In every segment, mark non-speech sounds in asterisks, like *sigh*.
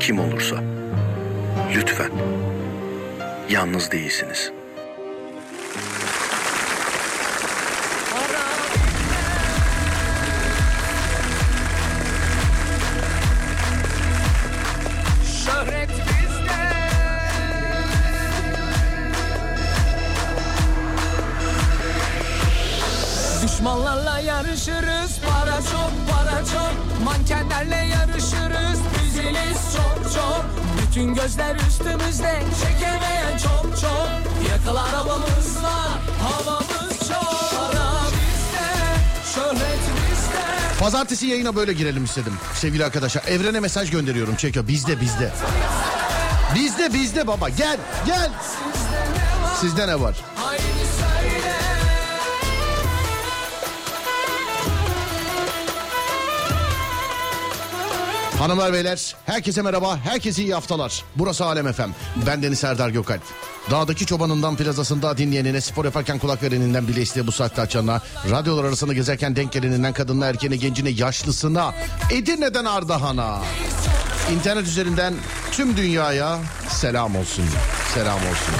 kim olursa. Lütfen. Yalnız değilsiniz. Düşmanlarla yarışırız. Para çok para çok. Mankenlerle yarışırız çok Bütün gözler üstümüzde Çekemeyen çok çok Yakalı arabamız var Havamız çok Para bizde Şöhret bizde Pazartesi yayına böyle girelim istedim sevgili arkadaşlar. Evrene mesaj gönderiyorum çekiyor. Bizde bizde. Bizde bizde baba gel gel. Sizde ne var? Haydi söyle Hanımlar beyler herkese merhaba herkese iyi haftalar. Burası Alem FM. Ben Deniz Serdar Gökalp. Dağdaki çobanından plazasında dinleyenine spor yaparken kulak vereninden bile isteye bu saatte açanına radyolar arasında gezerken denk geleninden kadınına erkeğine gencine yaşlısına Edirne'den Ardahan'a internet üzerinden tüm dünyaya selam olsun. Selam olsun.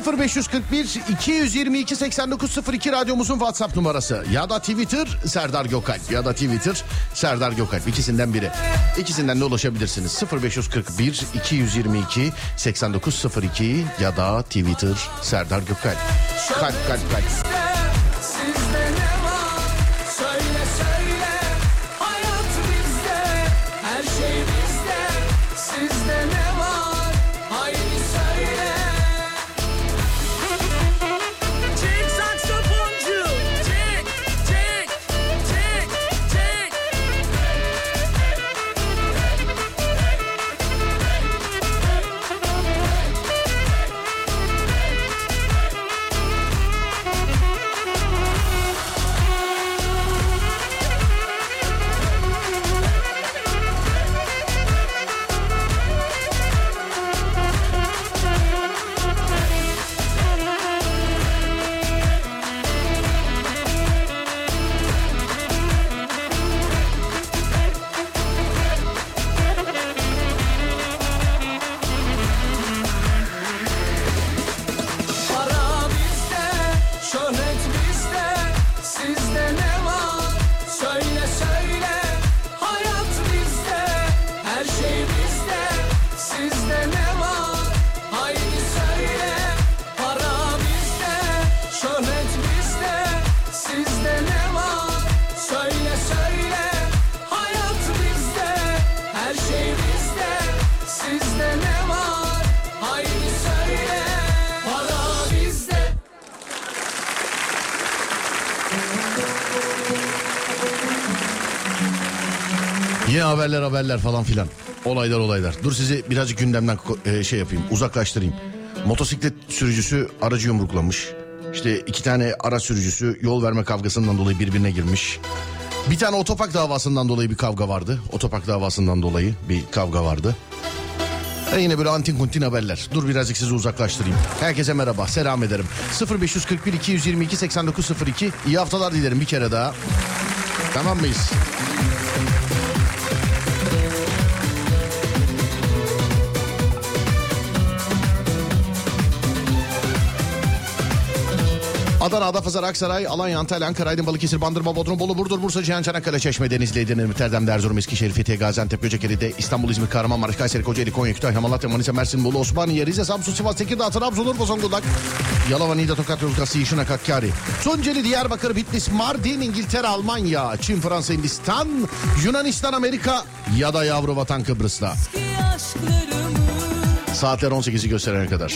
0541 222 8902 radyomuzun WhatsApp numarası ya da Twitter Serdar Gökalp ya da Twitter Serdar Gökalp ikisinden biri. İkisinden de ulaşabilirsiniz. 0541 222 8902 ya da Twitter Serdar Gökalp. Kalp kalp kalp. Haberler falan filan. Olaylar olaylar. Dur sizi birazcık gündemden e, şey yapayım uzaklaştırayım. Motosiklet sürücüsü aracı yumruklamış. İşte iki tane araç sürücüsü yol verme kavgasından dolayı birbirine girmiş. Bir tane otopark davasından dolayı bir kavga vardı. Otopark davasından dolayı bir kavga vardı. E yine böyle antin kuntin haberler. Dur birazcık sizi uzaklaştırayım. Herkese merhaba, selam ederim. 0541 222 8902 iyi haftalar dilerim bir kere daha. Tamam mıyız? Adana, Adapazarı, Aksaray, Alanya, Antalya, Ankara, Aydın, Balıkesir, Bandırma, Bodrum, Bolu, Burdur, Bursa, Cihan, Çanakkale, Çeşme, Denizli, Edirne, Müterdem, Erzurum, Eskişehir, Fethiye, Gaziantep, Göcekeri'de, İstanbul, İzmir, Kahramanmaraş, Kayseri, Kocaeli, Konya, Kütahya, Malatya, Manisa, Mersin, Bolu, Osmaniye, Rize, Samsun, Sivas, Tekirdağ, Trabzon, Urfa, Zonguldak, Yalova, Niğde, Tokat, Yozgat, Yişin, Hakkari, Tunceli, Diyarbakır, Bitlis, Mardin, İngiltere, Almanya, Çin, Fransa, Hindistan, Yunanistan, Amerika ya da yavru vatan Kıbrıs'ta. Saatler 18'i gösterene kadar.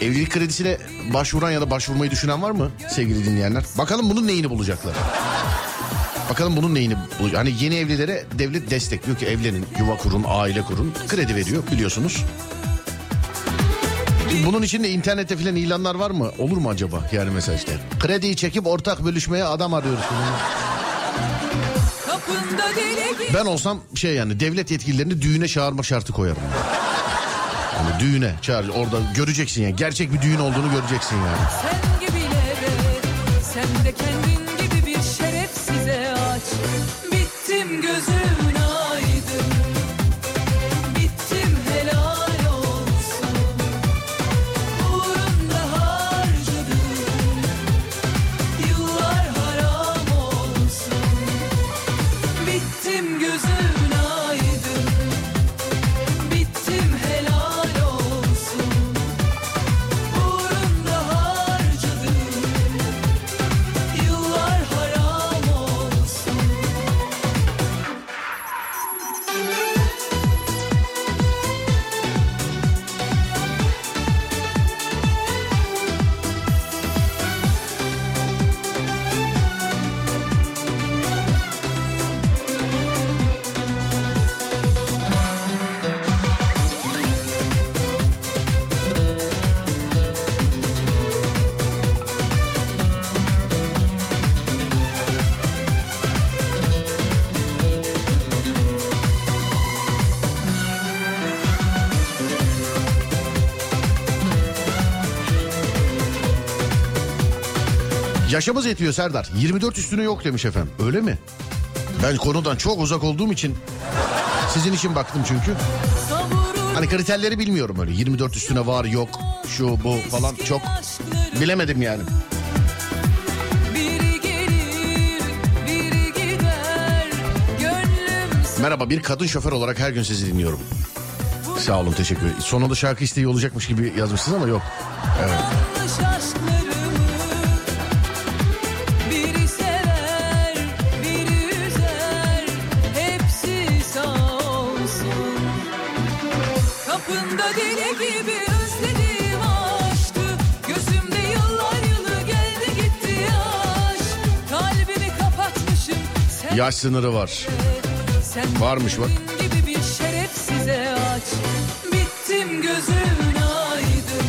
Evlilik kredisine başvuran ya da başvurmayı düşünen var mı sevgili dinleyenler? Bakalım bunun neyini bulacaklar. Bakalım bunun neyini bulacak. Hani yeni evlilere devlet destek diyor ki evlenin, yuva kurun, aile kurun. Kredi veriyor biliyorsunuz. Bunun için de internette filan ilanlar var mı? Olur mu acaba? Yani mesela işte krediyi çekip ortak bölüşmeye adam arıyoruz. Ben olsam şey yani devlet yetkililerini düğüne çağırma şartı koyarım. Yani düğüne çağır orada göreceksin yani gerçek bir düğün olduğunu göreceksin yani. Sen gibilere Sen de kendin gibi bir şerefsize aç Yaşımız yetiyor Serdar. 24 üstüne yok demiş efendim. Öyle mi? Ben konudan çok uzak olduğum için sizin için baktım çünkü. Hani kriterleri bilmiyorum öyle. 24 üstüne var yok şu bu falan çok bilemedim yani. Biri gelir, biri gider Gönlüm Merhaba bir kadın şoför olarak her gün sizi dinliyorum. Sağ olun teşekkür ederim. Sonunda şarkı isteği olacakmış gibi yazmışsınız ama yok. yanlış Yaş sınırı var. Varmış bak. gibi bir şerefsize aç Bittim gözün aydın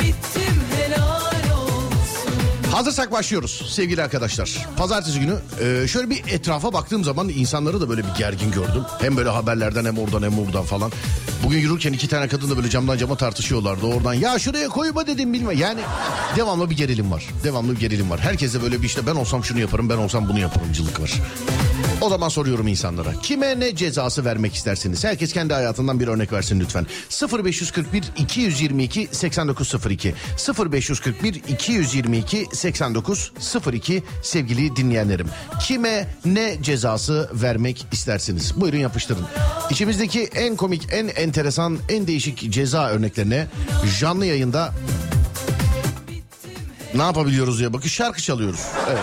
Bittim helal olsun Hazırsak başlıyoruz sevgili arkadaşlar. Pazartesi günü e, şöyle bir etrafa baktığım zaman insanları da böyle bir gergin gördüm. Hem böyle haberlerden hem oradan hem buradan falan. Bugün yürürken iki tane kadın da böyle camdan cama tartışıyorlardı oradan. Ya şuraya koyma dedim bilme. Yani devamlı bir gerilim var. Devamlı bir gerilim var. Herkese böyle bir işte ben olsam şunu yaparım ben olsam bunu yaparımcılık var. O zaman soruyorum insanlara. Kime ne cezası vermek istersiniz? Herkes kendi hayatından bir örnek versin lütfen. 0541 222 8902 0541 222 8902 sevgili dinleyenlerim. Kime ne cezası vermek istersiniz? Buyurun yapıştırın. İçimizdeki en komik, en enteresan, en değişik ceza örneklerine canlı yayında ne yapabiliyoruz diye bakın şarkı çalıyoruz. Evet.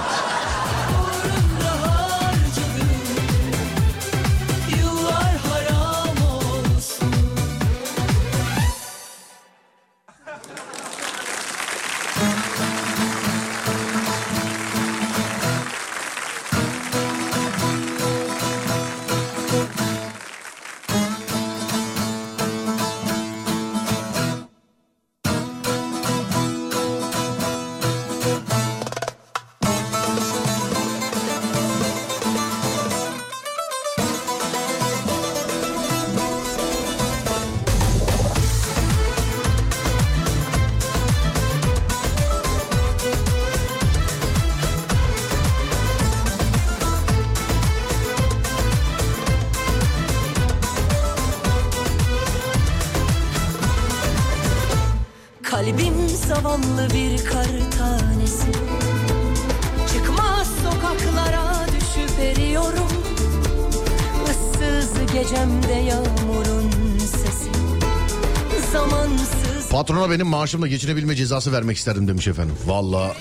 Benim maaşımla geçinebilme cezası vermek isterdim demiş efendim. Valla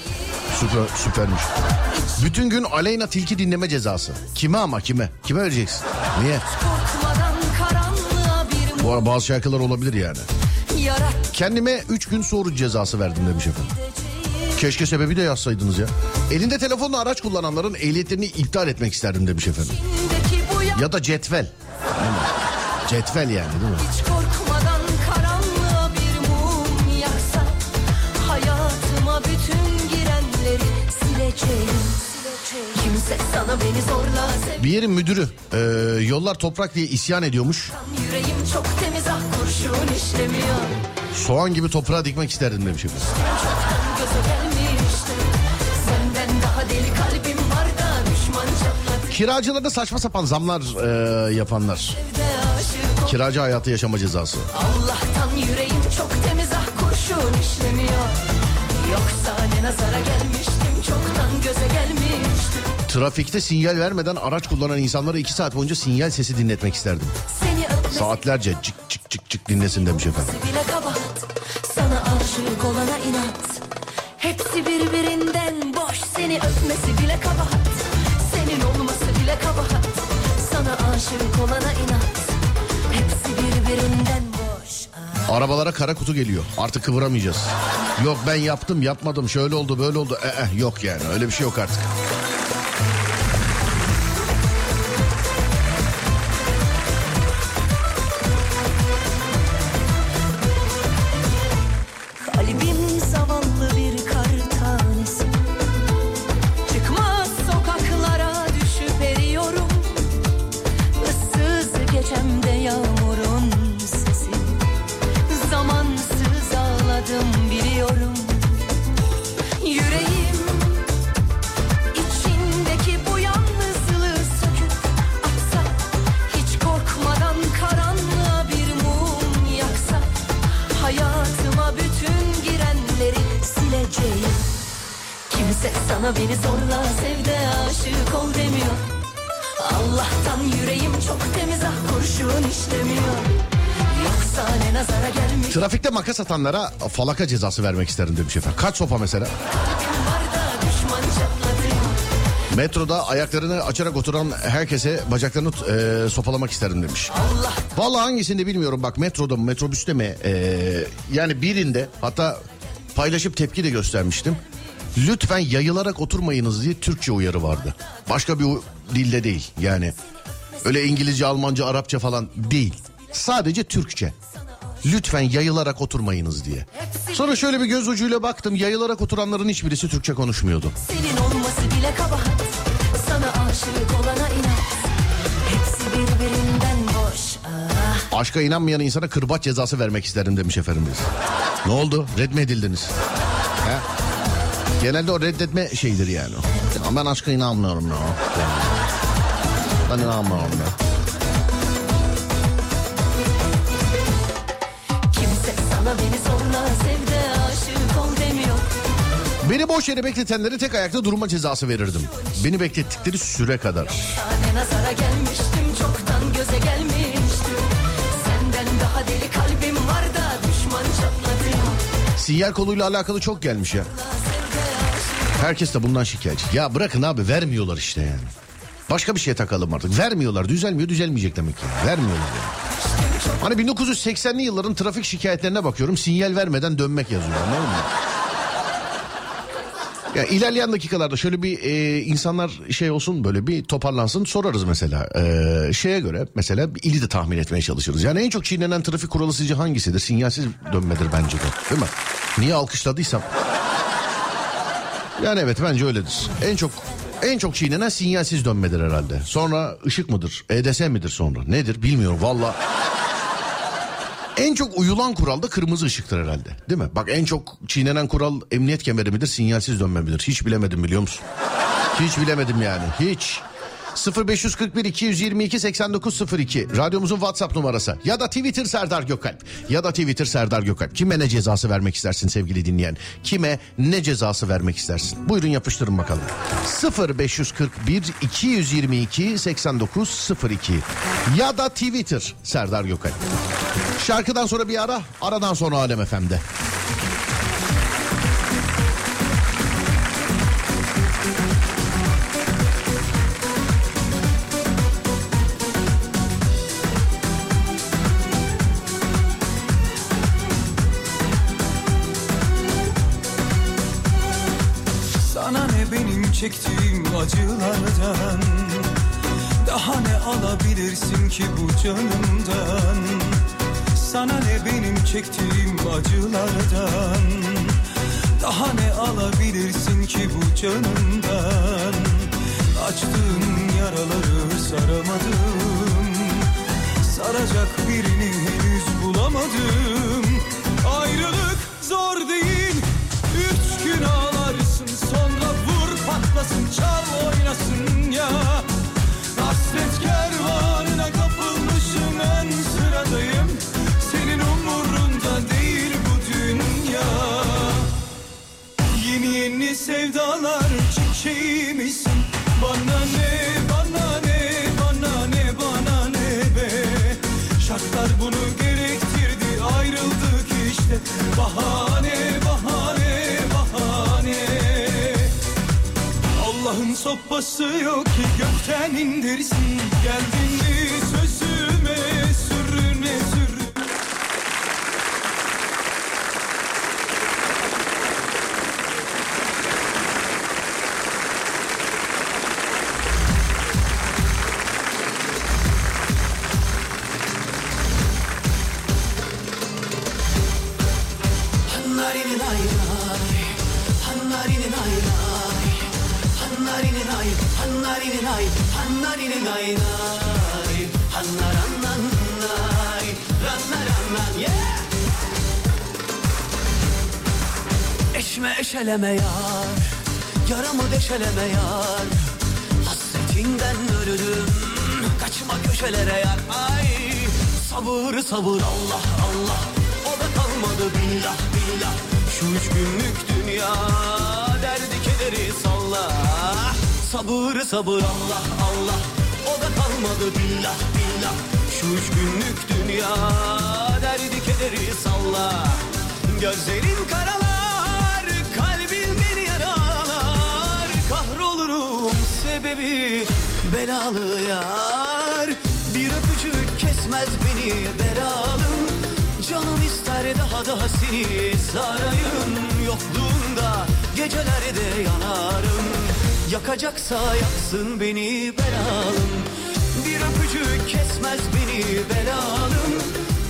süper süpermiş. Bütün gün Aleyna Tilki dinleme cezası. Kime ama kime? Kime vereceksin? Niye? Bu arada bazı şarkılar olabilir yani. Kendime 3 gün soru cezası verdim demiş efendim. Keşke sebebi de yazsaydınız ya. Elinde telefonla araç kullananların ehliyetlerini iptal etmek isterdim demiş efendim. Ya da cetvel. Cetvel yani değil mi? Bir yerin müdürü e, yollar toprak diye isyan ediyormuş. Yüreğim çok temiz ah kurşun işlemiyor Soğan gibi toprağa dikmek isterdim demiş efendim. Gelmişti Kiracılarda saçma sapan zamlar e, yapanlar. Kiracı hayatı yaşama cezası. Allah'tan yüreğim çok temiz ah kurşun işlemiyor Yoksa ne nazara gelmiştim Trafikte sinyal vermeden araç kullanan insanlara iki saat boyunca sinyal sesi dinletmek isterdim. Saatlerce cık cık cık cık dinlesin demiş efendim. Sana aşık olana inat. Hepsi birbirinden boş. Seni öpmesi bile kabahat. Senin olması bile kabahat. Sana aşık olana inat Arabalara kara kutu geliyor. Artık kıvıramayacağız. Yok ben yaptım yapmadım şöyle oldu böyle oldu. Ee, yok yani öyle bir şey yok artık. Atanlara falaka cezası vermek isterim demiş efendim. Kaç sopa mesela? Metroda ayaklarını açarak oturan herkese bacaklarını e, sopalamak isterim demiş. Vallahi hangisinde bilmiyorum bak metroda mı metrobüste mi e, yani birinde hatta paylaşıp tepki de göstermiştim. Lütfen yayılarak oturmayınız diye Türkçe uyarı vardı. Başka bir dilde değil yani. Öyle İngilizce, Almanca, Arapça falan değil. Sadece Türkçe. Lütfen yayılarak oturmayınız diye. Sonra şöyle bir göz ucuyla baktım yayılarak oturanların hiçbirisi Türkçe konuşmuyordu. senin olması bile kabahat Sana aşık olana inat Hepsi birbirinden boş ah. Aşka inanmayan insana kırbaç cezası vermek isterim demiş efendimiz. Ne oldu? Red mi edildiniz? He? Genelde o reddetme şeyidir yani. Ya ben aşka inanmıyorum ya. Ben inanmıyorum ya. Beni boş yere bekletenleri tek ayakta durma cezası verirdim. Beni beklettikleri süre kadar. Tane nazara gelmiştim çoktan göze gelmiştim Senden daha deli kalbim var da düşman çatladı Sinyal koluyla alakalı çok gelmiş ya. Herkes de bundan şikayetçi. Ya bırakın abi vermiyorlar işte yani. Başka bir şeye takalım artık. Vermiyorlar. Düzelmiyor düzelmeyecek demek ki. Vermiyorlar yani. Hani 1980'li yılların trafik şikayetlerine bakıyorum. Sinyal vermeden dönmek yazıyor. Anladın mı? Ya ilerleyen dakikalarda şöyle bir e, insanlar şey olsun böyle bir toparlansın sorarız mesela. E, şeye göre mesela bir ili de tahmin etmeye çalışırız. Yani en çok çiğnenen trafik kuralı sizce hangisidir? Sinyalsiz dönmedir bence de. Değil mi? Niye alkışladıysam. Yani evet bence öyledir. En çok en çok çiğnenen sinyalsiz dönmedir herhalde. Sonra ışık mıdır? EDS midir sonra? Nedir bilmiyorum valla. En çok uyulan kural da kırmızı ışıktır herhalde. Değil mi? Bak en çok çiğnenen kural emniyet kemeri midir, sinyalsiz dönme midir? Hiç bilemedim biliyor musun? Hiç bilemedim yani. Hiç. 0541 222 8902 radyomuzun WhatsApp numarası. Ya da Twitter Serdar Gökalp. Ya da Twitter Serdar Gökalp. Kime ne cezası vermek istersin sevgili dinleyen? Kime ne cezası vermek istersin? Buyurun yapıştırın bakalım. 0541 222 8902 ya da Twitter Serdar Gökalp. Şarkıdan sonra bir ara aradan sonra Alem FM'de çektiğim acılardan Daha ne alabilirsin ki bu canımdan? Sana ne benim çektiğim acılardan? Daha ne alabilirsin ki bu canımdan? Açtığım yaraları saramadım. Saracak birini henüz bulamadım. Ayrılık zor değil patlasın çal oynasın ya. Hasret kervanına kapılmışım en sıradayım. Senin umurunda değil bu dünya. Yeni yeni sevdalar çiçeği? Bana ne, bana ne, bana ne, bana ne be. Şartlar bunu gerektirdi ayrıldık işte. Bahane, sopası yok ki gökten indirsin. Geldin mi sözüme sürüne sürüne Eşme eşeleme yar Yaramı deşeleme yar. Hasretinden ölürüm Kaçma köşelere yar. Ay sabır sabır Allah Allah. O da kalmadı billah billah. Şu üç günlük dünya Derdi kederi salla. Sabır sabır Allah Allah da kalmadı billah billah. Şu üç günlük dünya Derdi kederi salla. Gözlerin karalar Kalbin beni yaralar. Kahrolurum sebebi Belalı yar. Bir öpücük kesmez beni belalım. Canım ister daha daha seni sarayım. Yokluğunda gecelerde yanarım. Yakacaksa yaksın beni belalım kesmez beni belalım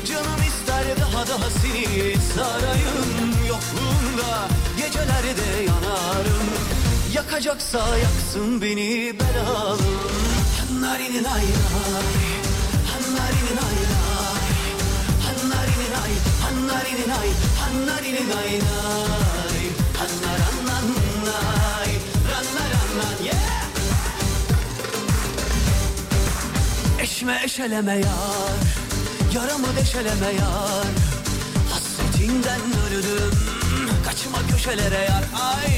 Canım ister daha daha seni sarayım. Yokluğunda gecelerde yanarım. Yakacaksa yaksın beni belalım Hanlarinin aynar Hanlarinin aynar Hanlarinin ay Hanlarinin ay Hanlarinin aynar Hanlar anlanay Ranlar anlan yeah Eşme eşeleme yar Yaramı deşeleme yar. Hasretinden ölürüm Kaçma köşelere yar. Ay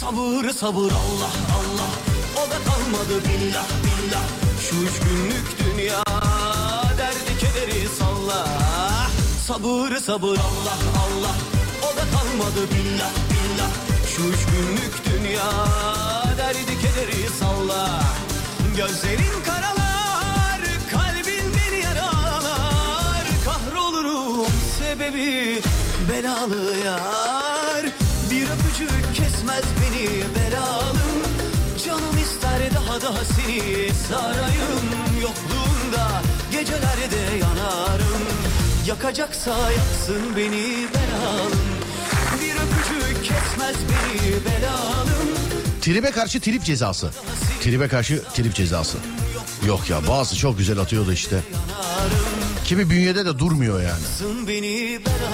sabır sabır Allah Allah. O da kalmadı billah billah. Şu üç günlük dünya Derdi kederi salla. Sabır sabır Allah Allah. O da kalmadı billah billah. Şu üç günlük dünya Derdi kederi salla. Gözlerin karalar sebebi Belalı yar. Bir öpücük kesmez beni belalım. Canım ister daha daha seni sarayım. Yokluğunda gecelerde yanarım. Yakacaksa yaksın beni belalım. Bir öpücük kesmez beni belalım. Tribe karşı trip cezası. Tribe karşı trip cezası. Yok ya bazı çok güzel atıyordu işte. Kimi bünyede de durmuyor yani.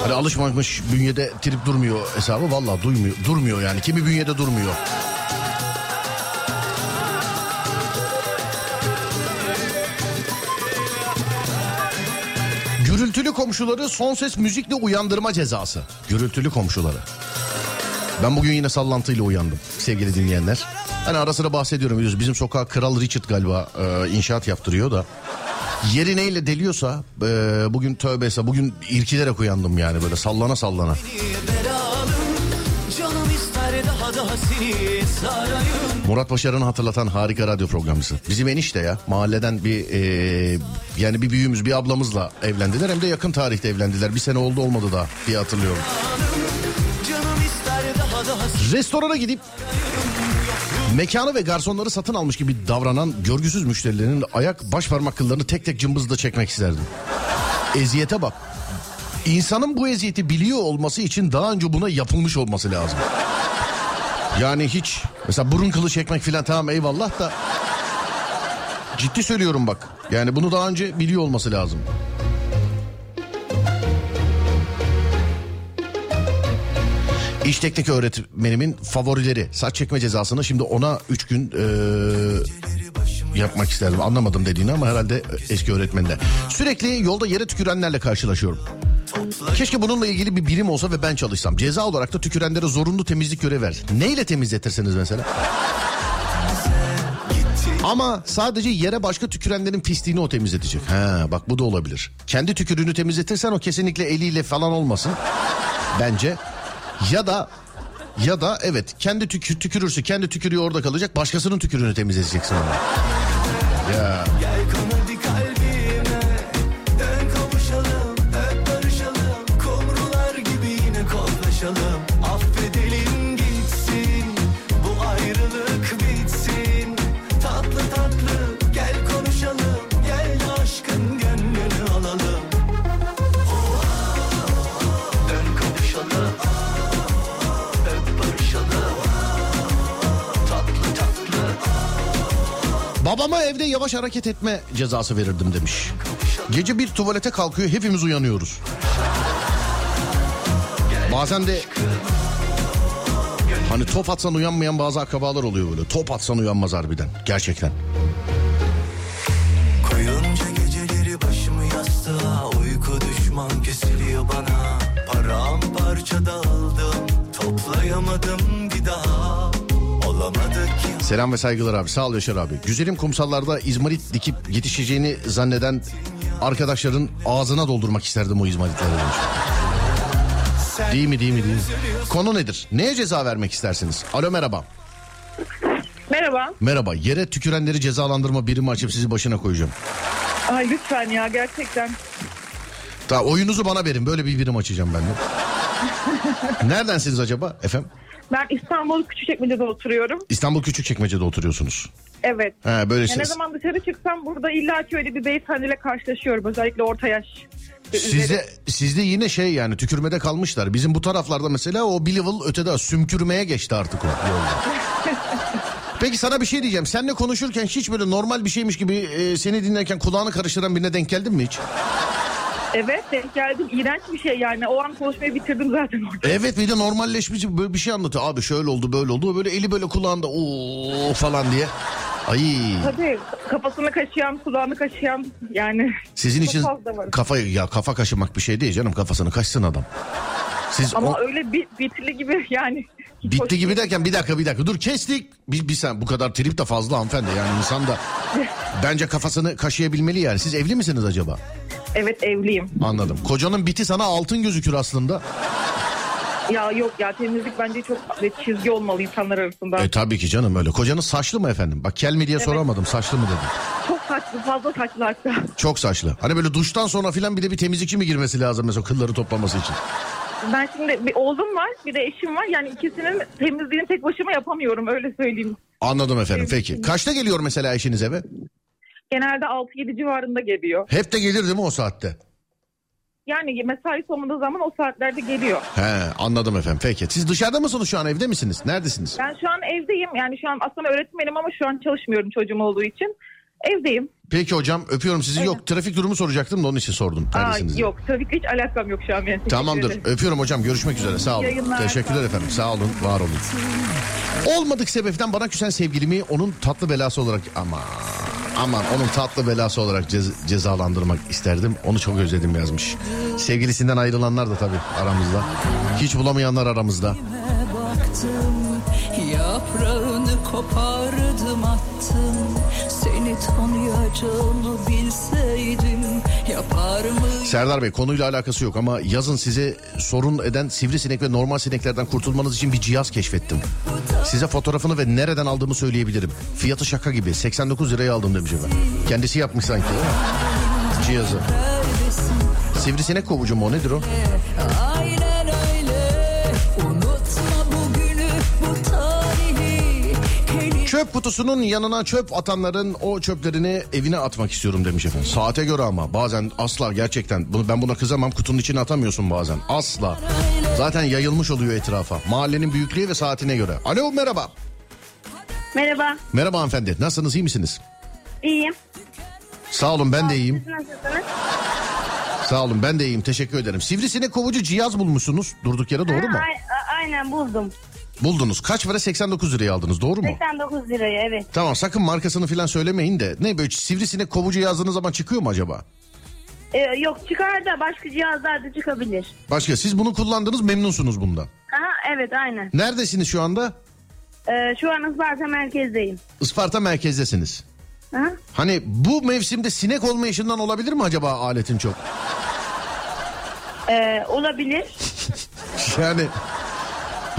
Hani alışmamış bünyede trip durmuyor hesabı vallahi duymuyor, durmuyor yani. Kimi bünyede durmuyor. Gürültülü komşuları son ses müzikle uyandırma cezası. Gürültülü komşuları. Ben bugün yine sallantıyla uyandım sevgili dinleyenler. Hani ara sıra bahsediyorum biliyorsunuz bizim sokağa Kral Richard galiba e, inşaat yaptırıyor da. Yeri neyle deliyorsa e, bugün tövbeyse bugün irkilerek uyandım yani böyle sallana sallana. Murat Başaran'ı hatırlatan harika radyo programcısı. Bizim enişte ya mahalleden bir e, yani bir büyüğümüz bir ablamızla evlendiler hem de yakın tarihte evlendiler. Bir sene oldu olmadı da diye hatırlıyorum. Restorana gidip Mekanı ve garsonları satın almış gibi davranan görgüsüz müşterilerin ayak baş parmak kıllarını tek tek cımbızla çekmek isterdim. Eziyete bak. İnsanın bu eziyeti biliyor olması için daha önce buna yapılmış olması lazım. Yani hiç mesela burun kılı çekmek filan tamam eyvallah da ciddi söylüyorum bak. Yani bunu daha önce biliyor olması lazım. İş teknik öğretmenimin favorileri saç çekme cezasını şimdi ona 3 gün eee, yapmak isterdim. Anlamadım dediğini ama herhalde eski öğretmenle. Sürekli yolda yere tükürenlerle karşılaşıyorum. Keşke bununla ilgili bir birim olsa ve ben çalışsam. Ceza olarak da tükürenlere zorunlu temizlik görevi ver. Neyle temizletirsiniz mesela? Ama sadece yere başka tükürenlerin pisliğini o temizletecek. Ha bak bu da olabilir. Kendi tükürüğünü temizletirsen o kesinlikle eliyle falan olmasın. Bence. Ya da ya da evet kendi tükür, tükürürse kendi tükürüğü orada kalacak. Başkasının tükürüğünü temizleyeceksin onu. Ya yavaş hareket etme cezası verirdim demiş. Gece bir tuvalete kalkıyor hepimiz uyanıyoruz. Bazen de hani top atsan uyanmayan bazı akrabalar oluyor böyle. Top atsan uyanmaz harbiden gerçekten. Selam ve saygılar abi sağ ol Yaşar abi. Güzelim kumsallarda izmarit dikip yetişeceğini zanneden arkadaşların ağzına doldurmak isterdim o izmaritleri. Değil mi değil mi değil mi? Konu nedir? Neye ceza vermek istersiniz? Alo merhaba. Merhaba. Merhaba. Yere tükürenleri cezalandırma birimi açıp sizi başına koyacağım. Ay lütfen ya gerçekten. Ta oyunuzu bana verin. Böyle bir birim açacağım ben de. *laughs* Neredensiniz acaba efendim? Ben İstanbul Küçükçekmece'de oturuyorum. İstanbul Küçükçekmece'de oturuyorsunuz. Evet. He böyle Ya siz- ne zaman dışarı çıksam burada illaki öyle bir beyefendiyle karşılaşıyorum. Özellikle orta yaş. Sizde, sizde yine şey yani tükürmede kalmışlar. Bizim bu taraflarda mesela o bir level ötede sümkürmeye geçti artık o. *laughs* Peki sana bir şey diyeceğim. Seninle konuşurken hiç böyle normal bir şeymiş gibi e, seni dinlerken kulağını karıştıran birine denk geldin mi hiç? Evet denk geldim. İğrenç bir şey yani. O an konuşmayı bitirdim zaten orada. Evet bir de normalleşmiş böyle bir şey anlatıyor. Abi şöyle oldu böyle oldu. Böyle eli böyle kulağında o falan diye. Ay Tabii kafasını kaşıyan, kulağını kaşıyan yani. sizin için kafa ya kafa kaşımak bir şey değil canım kafasını kaşsın adam. Siz Ama o- öyle bir, bitli gibi *laughs* yani. bitti gibi derken bir dakika bir dakika dur kestik. Bir, bir sen bu kadar trip de fazla hanımefendi yani insan da *laughs* bence kafasını kaşıyabilmeli yani. Siz evli misiniz acaba? Evet evliyim. Anladım. Kocanın biti sana altın gözükür aslında. Ya yok ya temizlik bence çok ve çizgi olmalı insanlar arasında. E tabii ki canım öyle. Kocanız saçlı mı efendim? Bak kel mi diye soramadım. Saçlı mı dedim. Çok saçlı fazla saçlı hatta. Çok saçlı. Hani böyle duştan sonra filan bir de bir temizlikçi mi girmesi lazım mesela kılları toplaması için? Ben şimdi bir oğlum var bir de eşim var. Yani ikisinin temizliğini tek başıma yapamıyorum öyle söyleyeyim. Anladım efendim peki. Kaçta geliyor mesela eşiniz eve? Genelde 6-7 civarında geliyor. Hep de gelir değil mi o saatte? Yani mesai sonunda zaman o saatlerde geliyor. He anladım efendim peki. Siz dışarıda mısınız şu an evde misiniz? Neredesiniz? Ben şu an evdeyim. Yani şu an aslında öğretmenim ama şu an çalışmıyorum çocuğum olduğu için. Evdeyim. Peki hocam öpüyorum sizi. Yok trafik durumu soracaktım da onun için sordum. Aa, yok trafikle hiç alakam yok şu an benim. Tamamdır. Öpüyorum hocam. Görüşmek üzere. Sağ olun. Yayınlar, Teşekkürler sağ olun. efendim. Sağ olun. Var olun. Olmadık sebepten bana küsen sevgilimi onun tatlı belası olarak ama aman onun tatlı belası olarak cez- cezalandırmak isterdim. Onu çok özledim yazmış. Sevgilisinden ayrılanlar da tabii aramızda. Hiç bulamayanlar aramızda. baktım Yaprağını kopardım attım Seni tanıyacağımı bilseydim Yapar mıydım Serdar Bey konuyla alakası yok ama yazın size sorun eden sivrisinek ve normal sineklerden kurtulmanız için bir cihaz keşfettim. Size fotoğrafını ve nereden aldığımı söyleyebilirim. Fiyatı şaka gibi 89 liraya aldım demiş efendim. Kendisi yapmış sanki? Cihazı. Sivrisinek kovucu mu o nedir o? Çöp kutusunun yanına çöp atanların o çöplerini evine atmak istiyorum demiş efendim. Saate göre ama bazen asla gerçekten bunu ben buna kızamam kutunun içine atamıyorsun bazen. Asla. Zaten yayılmış oluyor etrafa. Mahallenin büyüklüğü ve saatine göre. Alo merhaba. Merhaba, Merhaba hanımefendi. Nasılsınız iyi misiniz? iyiyim. Sağ olun ben de iyiyim. Nasılsınız? Sağ olun ben de iyiyim teşekkür ederim. Sivrisinek kovucu cihaz bulmuşsunuz durduk yere doğru mu? Ha, a- aynen buldum. Buldunuz. Kaç para 89 liraya aldınız doğru mu? 89 liraya evet. Tamam sakın markasını falan söylemeyin de. Ne böyle sivrisinek kovucu yazdığınız zaman çıkıyor mu acaba? Ee, yok çıkar da başka cihazlar da çıkabilir. Başka siz bunu kullandınız memnunsunuz bundan. Aha evet aynen. Neredesiniz şu anda? Ee, şu an Isparta merkezdeyim. Isparta merkezdesiniz. Aha. Hani bu mevsimde sinek olmayışından olabilir mi acaba aletin çok? Ee, olabilir. *laughs* Yani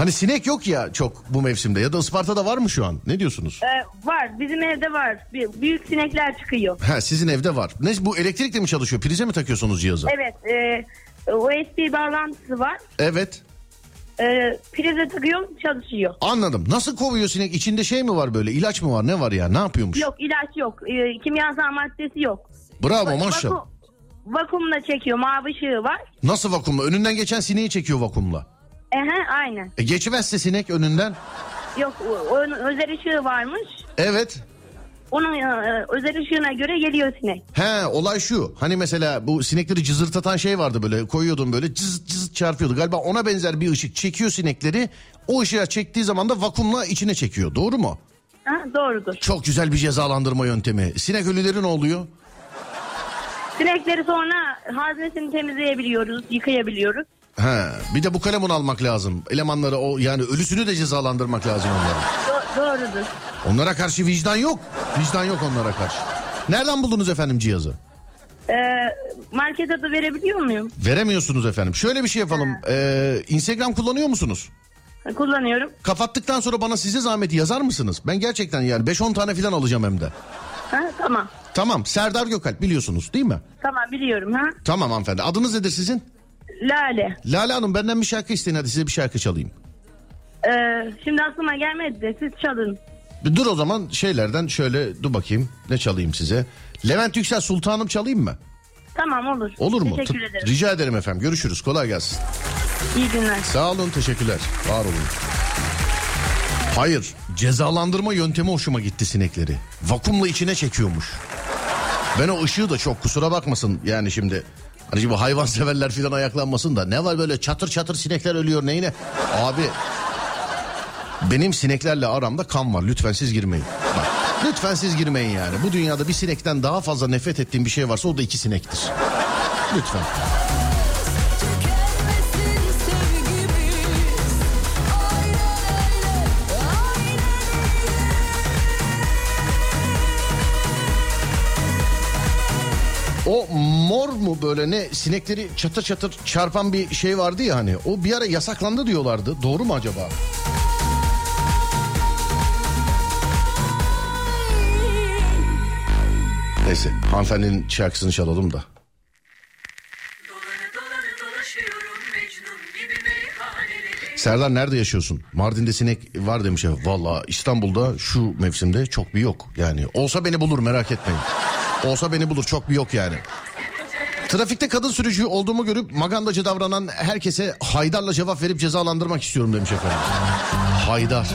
hani sinek yok ya çok bu mevsimde ya da Isparta'da var mı şu an? Ne diyorsunuz? Ee, var bizim evde var. Büyük sinekler çıkıyor. Ha sizin evde var. Ne bu elektrikle mi çalışıyor? Prize mi takıyorsunuz cihazı? Evet e, USB bağlantısı var. Evet. Ee, prize takıyor çalışıyor. Anladım. Nasıl kovuyor sinek? İçinde şey mi var böyle? İlaç mı var? Ne var ya? Ne yapıyormuş? Yok ilaç yok. Ee, kimyasal maddesi yok. Bravo maşallah. Vakum, vakumla çekiyor mavi ışığı var. Nasıl vakumla? Önünden geçen sineği çekiyor vakumla. Ehe aynen. E geçmezse sinek önünden. Yok onun özel ışığı varmış. Evet. Onun e, özel ışığına göre geliyor sinek. He olay şu. Hani mesela bu sinekleri cızırtatan şey vardı böyle koyuyordun böyle cız cız çarpıyordu. Galiba ona benzer bir ışık çekiyor sinekleri. O ışığa çektiği zaman da vakumla içine çekiyor. Doğru mu? Ha, doğrudur. Çok güzel bir cezalandırma yöntemi. Sinek ölüleri ne oluyor? Sinekleri sonra haznesini temizleyebiliyoruz, yıkayabiliyoruz. He, bir de bu kalemun almak lazım. Elemanları o yani ölüsünü de cezalandırmak lazım onların. Do- doğrudur. Onlara karşı vicdan yok. Vicdan yok onlara karşı. Nereden buldunuz efendim cihazı? Ee, market adı verebiliyor muyum? Veremiyorsunuz efendim. Şöyle bir şey yapalım. Ee, Instagram kullanıyor musunuz? Kullanıyorum. Kapattıktan sonra bana size zahmeti yazar mısınız? Ben gerçekten yani 5-10 tane falan alacağım hem de. Ha, tamam. Tamam Serdar Gökalp biliyorsunuz değil mi? Tamam biliyorum ha. Tamam hanımefendi. Adınız nedir sizin? Lale. Lale Hanım benden bir şarkı isteyin hadi size bir şarkı çalayım. Ee, şimdi aklıma gelmedi de siz çalın. Bir dur o zaman şeylerden şöyle dur bakayım ne çalayım size. Levent Yüksel Sultanım çalayım mı? Tamam olur. Olur mu? Teşekkür T- ederim. Rica ederim efendim. Görüşürüz. Kolay gelsin. İyi günler. Sağ olun teşekkürler. Var olun. Hayır cezalandırma yöntemi hoşuma gitti sinekleri. Vakumla içine çekiyormuş. Ben o ışığı da çok kusura bakmasın yani şimdi. Hani şimdi hayvan severler filan ayaklanmasın da ne var böyle çatır çatır sinekler ölüyor neyine? Abi benim sineklerle aramda kan var lütfen siz girmeyin. Bak lütfen siz girmeyin yani. Bu dünyada bir sinekten daha fazla nefret ettiğim bir şey varsa o da iki sinektir. Lütfen. O mor mu böyle ne sinekleri çatır çatır çarpan bir şey vardı ya hani. O bir ara yasaklandı diyorlardı. Doğru mu acaba? Neyse hanımefendinin şarkısını çalalım da. Serdar nerede yaşıyorsun? Mardin'de sinek var demiş. Valla İstanbul'da şu mevsimde çok bir yok. Yani olsa beni bulur merak etmeyin. Olsa beni bulur çok bir yok yani. Trafikte kadın sürücü olduğumu görüp magandacı davranan herkese Haydar'la cevap verip cezalandırmak istiyorum demiş efendim. Haydar.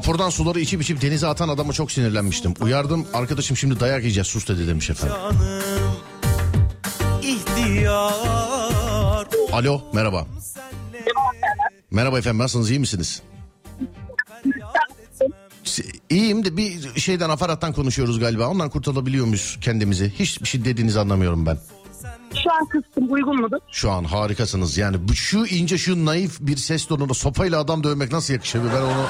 Vapurdan suları içip içip denize atan adama çok sinirlenmiştim. Uyardım arkadaşım şimdi dayak yiyeceğiz sus dedi demiş efendim. Canım ihtiyar Alo merhaba. Merhaba efendim nasılsınız iyi misiniz? Si- İyiyim de bir şeyden aparattan konuşuyoruz galiba. Ondan kurtulabiliyor muyuz kendimizi? Hiçbir şey dediğinizi anlamıyorum ben. Şu an kıstım uygun mudur? Şu an harikasınız. Yani şu ince şu naif bir ses tonunda sopayla adam dövmek nasıl yakışır? Ben onu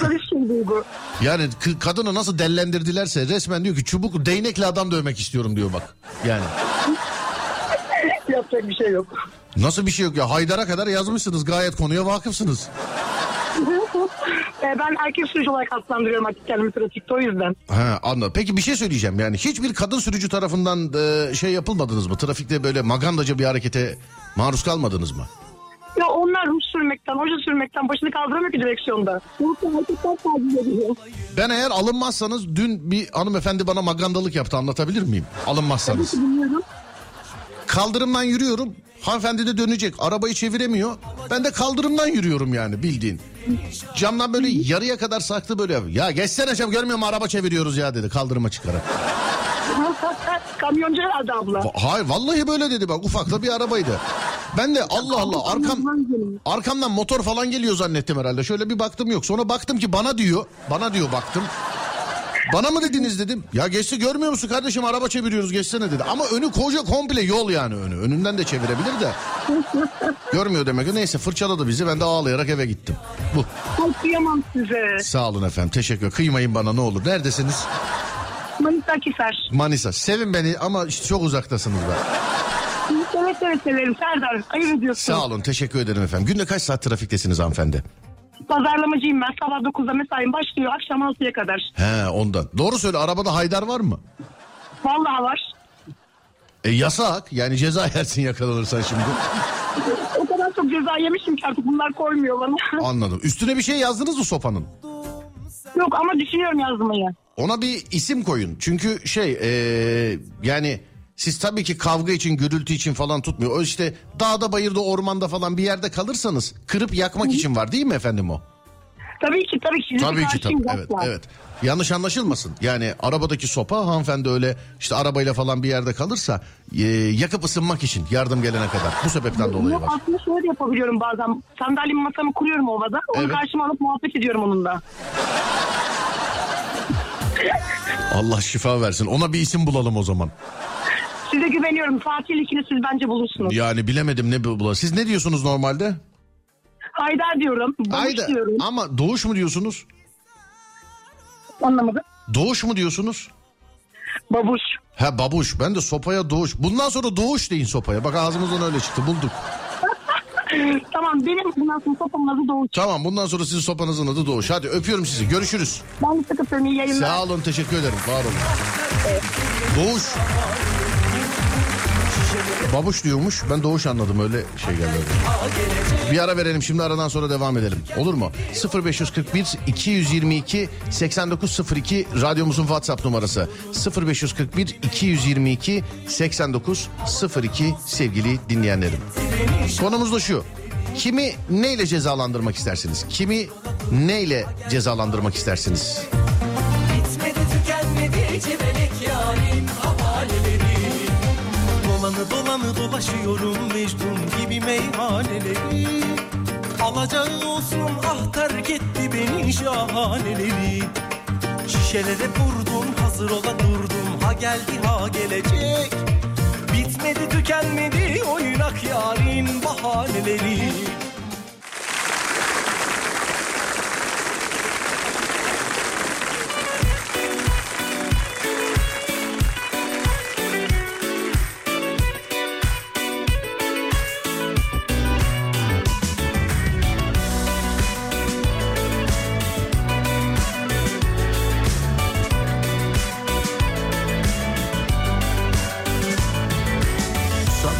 Karışım duygu. yani kadını nasıl dellendirdilerse resmen diyor ki çubuk değnekle adam dövmek istiyorum diyor bak. Yani. *laughs* Yapacak bir şey yok. Nasıl bir şey yok ya? Haydar'a kadar yazmışsınız. Gayet konuya vakıfsınız. Ee, *laughs* ben erkek sürücü olarak adlandırıyorum artık kendimi trafikte o yüzden. Ha anladım. Peki bir şey söyleyeceğim. Yani hiçbir kadın sürücü tarafından e, şey yapılmadınız mı? Trafikte böyle magandaca bir harekete maruz kalmadınız mı? Ya onlar ruj sürmekten, hoca sürmekten başını kaldıramıyor ki direksiyonda. Ben eğer alınmazsanız dün bir hanımefendi bana magandalık yaptı anlatabilir miyim? Alınmazsanız. Dinliyorum. Kaldırımdan yürüyorum. Hanımefendi de dönecek. Arabayı çeviremiyor. Ben de kaldırımdan yürüyorum yani bildiğin. Camdan böyle yarıya kadar saktı böyle. Ya geçsene cam görmüyor musun araba çeviriyoruz ya dedi kaldırıma çıkarak. *laughs* Kamyoncu herhalde abla. Va- Hayır vallahi böyle dedi bak ufakta bir arabaydı. Ben de Allah Allah arkam arkamdan motor falan geliyor zannettim herhalde. Şöyle bir baktım yok. Sonra baktım ki bana diyor. Bana diyor baktım. Bana mı dediniz dedim. Ya geçti görmüyor musun kardeşim araba çeviriyoruz geçsene dedi. Ama önü koca komple yol yani önü. Önünden de çevirebilir de. Görmüyor demek ki. Neyse fırçaladı bizi ben de ağlayarak eve gittim. Bu. Ay kıyamam size. Sağ olun efendim teşekkür Kıymayın bana ne olur. Neredesiniz? Manisa Kiser. Manisa. Sevin beni ama çok uzaktasınız be. Evet evet severim. Serdar ayıp ediyorsun. Sağ olun teşekkür ederim efendim. Günde kaç saat trafiktesiniz hanımefendi? Pazarlamacıyım ben. Sabah 9'da mesaim başlıyor. Akşam 6'ya kadar. He ondan. Doğru söyle arabada haydar var mı? Vallahi var. E yasak yani ceza *laughs* yersin yakalanırsan şimdi. O kadar çok ceza yemişim ki artık bunlar koymuyor bana. *laughs* Anladım. Üstüne bir şey yazdınız mı sopanın? Yok ama düşünüyorum yazmayı. Ona bir isim koyun. Çünkü şey e, yani siz tabii ki kavga için gürültü için falan tutmuyor. O işte dağda bayırda ormanda falan bir yerde kalırsanız kırıp yakmak için var değil mi efendim o? Tabii ki tabii ki. Tabii ki tabii. Evet asla. evet. Yanlış anlaşılmasın. Yani arabadaki sopa hanımefendi öyle işte arabayla falan bir yerde kalırsa e, yakıp ısınmak için yardım gelene kadar. Bu sebepten dolayı var. aslında şöyle yapabiliyorum bazen. Sandalyemi masamı kuruyorum ovada. Onu Evet. karşıma alıp muhabbet ediyorum onunla. Allah şifa versin. Ona bir isim bulalım o zaman. Size güveniyorum. Fatih ikili siz bence bulursunuz. Yani bilemedim ne bu. Siz ne diyorsunuz normalde? Haydar diyorum. Babuş Hayda. diyorum. Ama doğuş mu diyorsunuz? Anlamadım. Doğuş mu diyorsunuz? Babuş. Ha babuş. Ben de sopaya doğuş. Bundan sonra doğuş deyin sopaya. Bak ağzımızdan öyle çıktı. Bulduk. *laughs* tamam benim bundan sonra sopamın adı Doğuş. Tamam bundan sonra sizin sopanızın adı doğuş. Hadi öpüyorum sizi. Görüşürüz. Ben de sıkı iyi yayınlar. Sağ olun teşekkür ederim. Var olun. Doğuş. Babuş diyormuş. Ben doğuş anladım öyle şey geldi. Bir ara verelim şimdi aradan sonra devam edelim. Olur mu? 0541 222 8902 radyomuzun WhatsApp numarası. 0541 222 8902 sevgili dinleyenlerim. Konumuz da şu. Kimi neyle cezalandırmak istersiniz? Kimi neyle cezalandırmak istersiniz? Bitmedi tükenmedi dolaşıyorum Mecnun gibi meyhaneleri. Alacağı olsun ah terk etti beni şahaneleri. Şişelere vurdum hazır ola durdum. Ha geldi ha gelecek. Bitmedi tükenmedi oynak yarin bahaneleri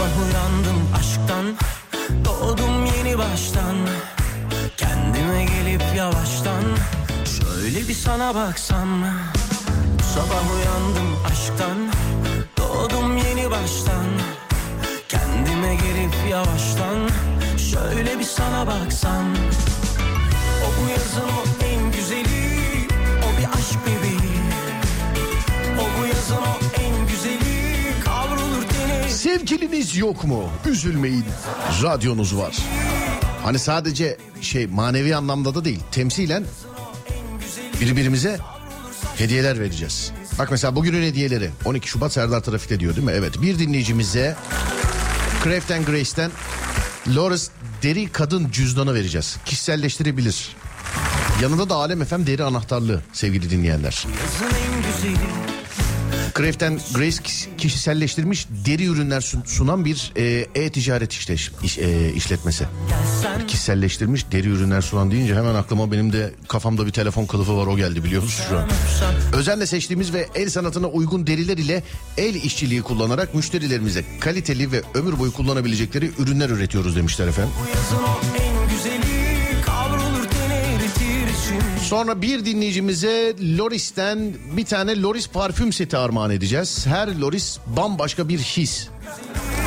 Sabah uyandım aşktan Doğdum yeni baştan. Kendime gelip yavaştan Şöyle bir sana baksam. Sabah uyandım aşktan Doğdum yeni baştan. Kendime gelip yavaştan Şöyle bir sana baksam. O bu yazın o Sevgiliniz yok mu? Üzülmeyin. Radyonuz var. Hani sadece şey manevi anlamda da değil. Temsilen birbirimize hediyeler vereceğiz. Bak mesela bugünün hediyeleri 12 Şubat Serdar Trafik'te diyor değil mi? Evet bir dinleyicimize Craft and Grace'ten Loris deri kadın cüzdanı vereceğiz. Kişiselleştirebilir. Yanında da Alem FM deri anahtarlığı sevgili dinleyenler. Yazın en güzeli Craften Grace kişiselleştirilmiş deri ürünler sun- sunan bir e, e-ticaret işte, iş- e, işletmesi. Kişiselleştirilmiş deri ürünler sunan deyince hemen aklıma benim de kafamda bir telefon kılıfı var o geldi biliyor musun şu an? Özenle seçtiğimiz ve el sanatına uygun deriler ile el işçiliği kullanarak müşterilerimize kaliteli ve ömür boyu kullanabilecekleri ürünler üretiyoruz demişler efendim. Sonra bir dinleyicimize Loris'ten bir tane Loris parfüm seti armağan edeceğiz. Her Loris bambaşka bir his.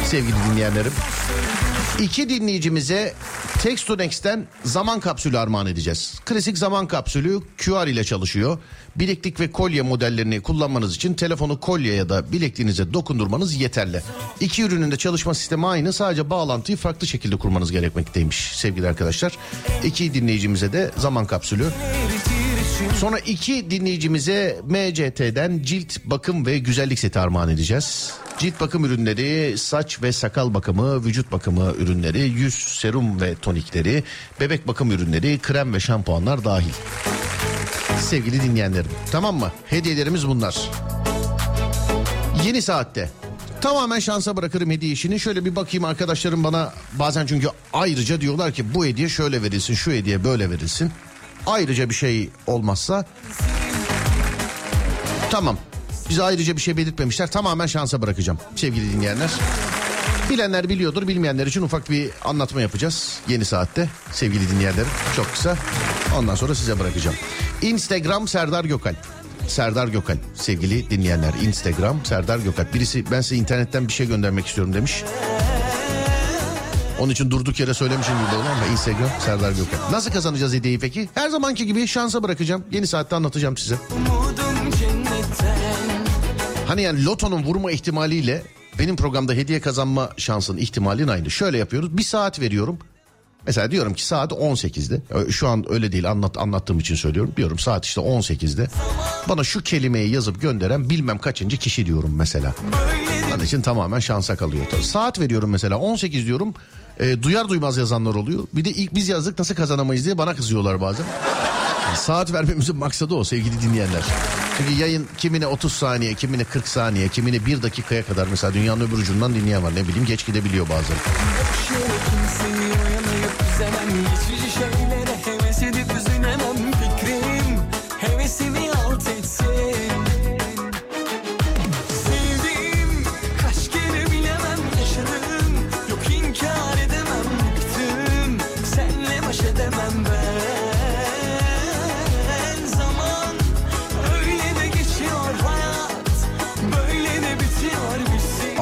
Sevgili dinleyenlerim. İki dinleyicimize Textonex'ten zaman kapsülü armağan edeceğiz. Klasik zaman kapsülü QR ile çalışıyor. Bileklik ve kolye modellerini kullanmanız için telefonu kolye ya da bilekliğinize dokundurmanız yeterli. İki ürünün de çalışma sistemi aynı sadece bağlantıyı farklı şekilde kurmanız gerekmekteymiş sevgili arkadaşlar. İki dinleyicimize de zaman kapsülü. Sonra iki dinleyicimize MCT'den cilt bakım ve güzellik seti armağan edeceğiz. Cilt bakım ürünleri, saç ve sakal bakımı, vücut bakımı ürünleri, yüz serum ve tonikleri, bebek bakım ürünleri, krem ve şampuanlar dahil. Sevgili dinleyenlerim tamam mı? Hediyelerimiz bunlar. Yeni saatte tamamen şansa bırakırım hediye işini. Şöyle bir bakayım arkadaşlarım bana bazen çünkü ayrıca diyorlar ki bu hediye şöyle verilsin, şu hediye böyle verilsin. Ayrıca bir şey olmazsa tamam. Bize ayrıca bir şey belirtmemişler. Tamamen şansa bırakacağım sevgili dinleyenler. Bilenler biliyordur, bilmeyenler için ufak bir anlatma yapacağız yeni saatte sevgili dinleyenlerim. Çok kısa. Ondan sonra size bırakacağım. Instagram Serdar Gökalp. Serdar Gökalp sevgili dinleyenler. Instagram Serdar Gökalp. Birisi ben size internetten bir şey göndermek istiyorum demiş. Onun için durduk yere söylemişim gibi oldu ama Instagram Serdar Gökalp. Nasıl kazanacağız hediyeyi peki? Her zamanki gibi şansa bırakacağım. Yeni saatte anlatacağım size. Hani yani lotonun vurma ihtimaliyle benim programda hediye kazanma şansının ihtimalin aynı. Şöyle yapıyoruz. Bir saat veriyorum. Mesela diyorum ki saat 18'de. Ö- Şu an öyle değil anlat anlattığım için söylüyorum. Diyorum saat işte 18'de. Bana şu kelimeyi yazıp gönderen bilmem kaçıncı kişi diyorum mesela. Onun için tamamen şansa kalıyor. Saat veriyorum mesela 18 diyorum. E, duyar duymaz yazanlar oluyor. Bir de ilk biz yazdık nasıl kazanamayız diye bana kızıyorlar bazen. Saat vermemizin maksadı o sevgili dinleyenler. Çünkü yayın kimine 30 saniye, kimine 40 saniye, kimine 1 dakikaya kadar mesela dünyanın öbür ucundan dinleyen var. Ne bileyim geç gidebiliyor bazen. Kimseyi üzemem Geçici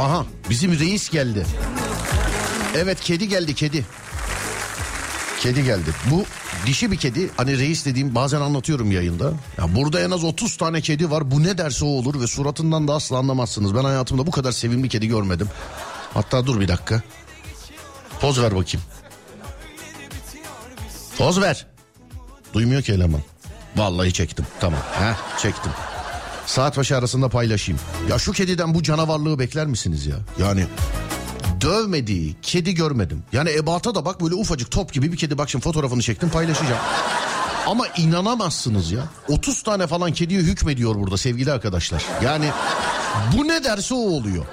Aha bizim reis geldi. Evet kedi geldi kedi. Kedi geldi. Bu dişi bir kedi. Hani reis dediğim bazen anlatıyorum yayında. Ya burada en az 30 tane kedi var. Bu ne derse o olur ve suratından da asla anlamazsınız. Ben hayatımda bu kadar sevimli kedi görmedim. Hatta dur bir dakika. Poz ver bakayım. Poz ver. Duymuyor ki eleman. Vallahi çektim. Tamam. Heh, çektim. Saat başı arasında paylaşayım. Ya şu kediden bu canavarlığı bekler misiniz ya? Yani dövmediği kedi görmedim. Yani ebata da bak böyle ufacık top gibi bir kedi. Bak şimdi fotoğrafını çektim paylaşacağım. Ama inanamazsınız ya. 30 tane falan kediye hükmediyor burada sevgili arkadaşlar. Yani bu ne derse o oluyor.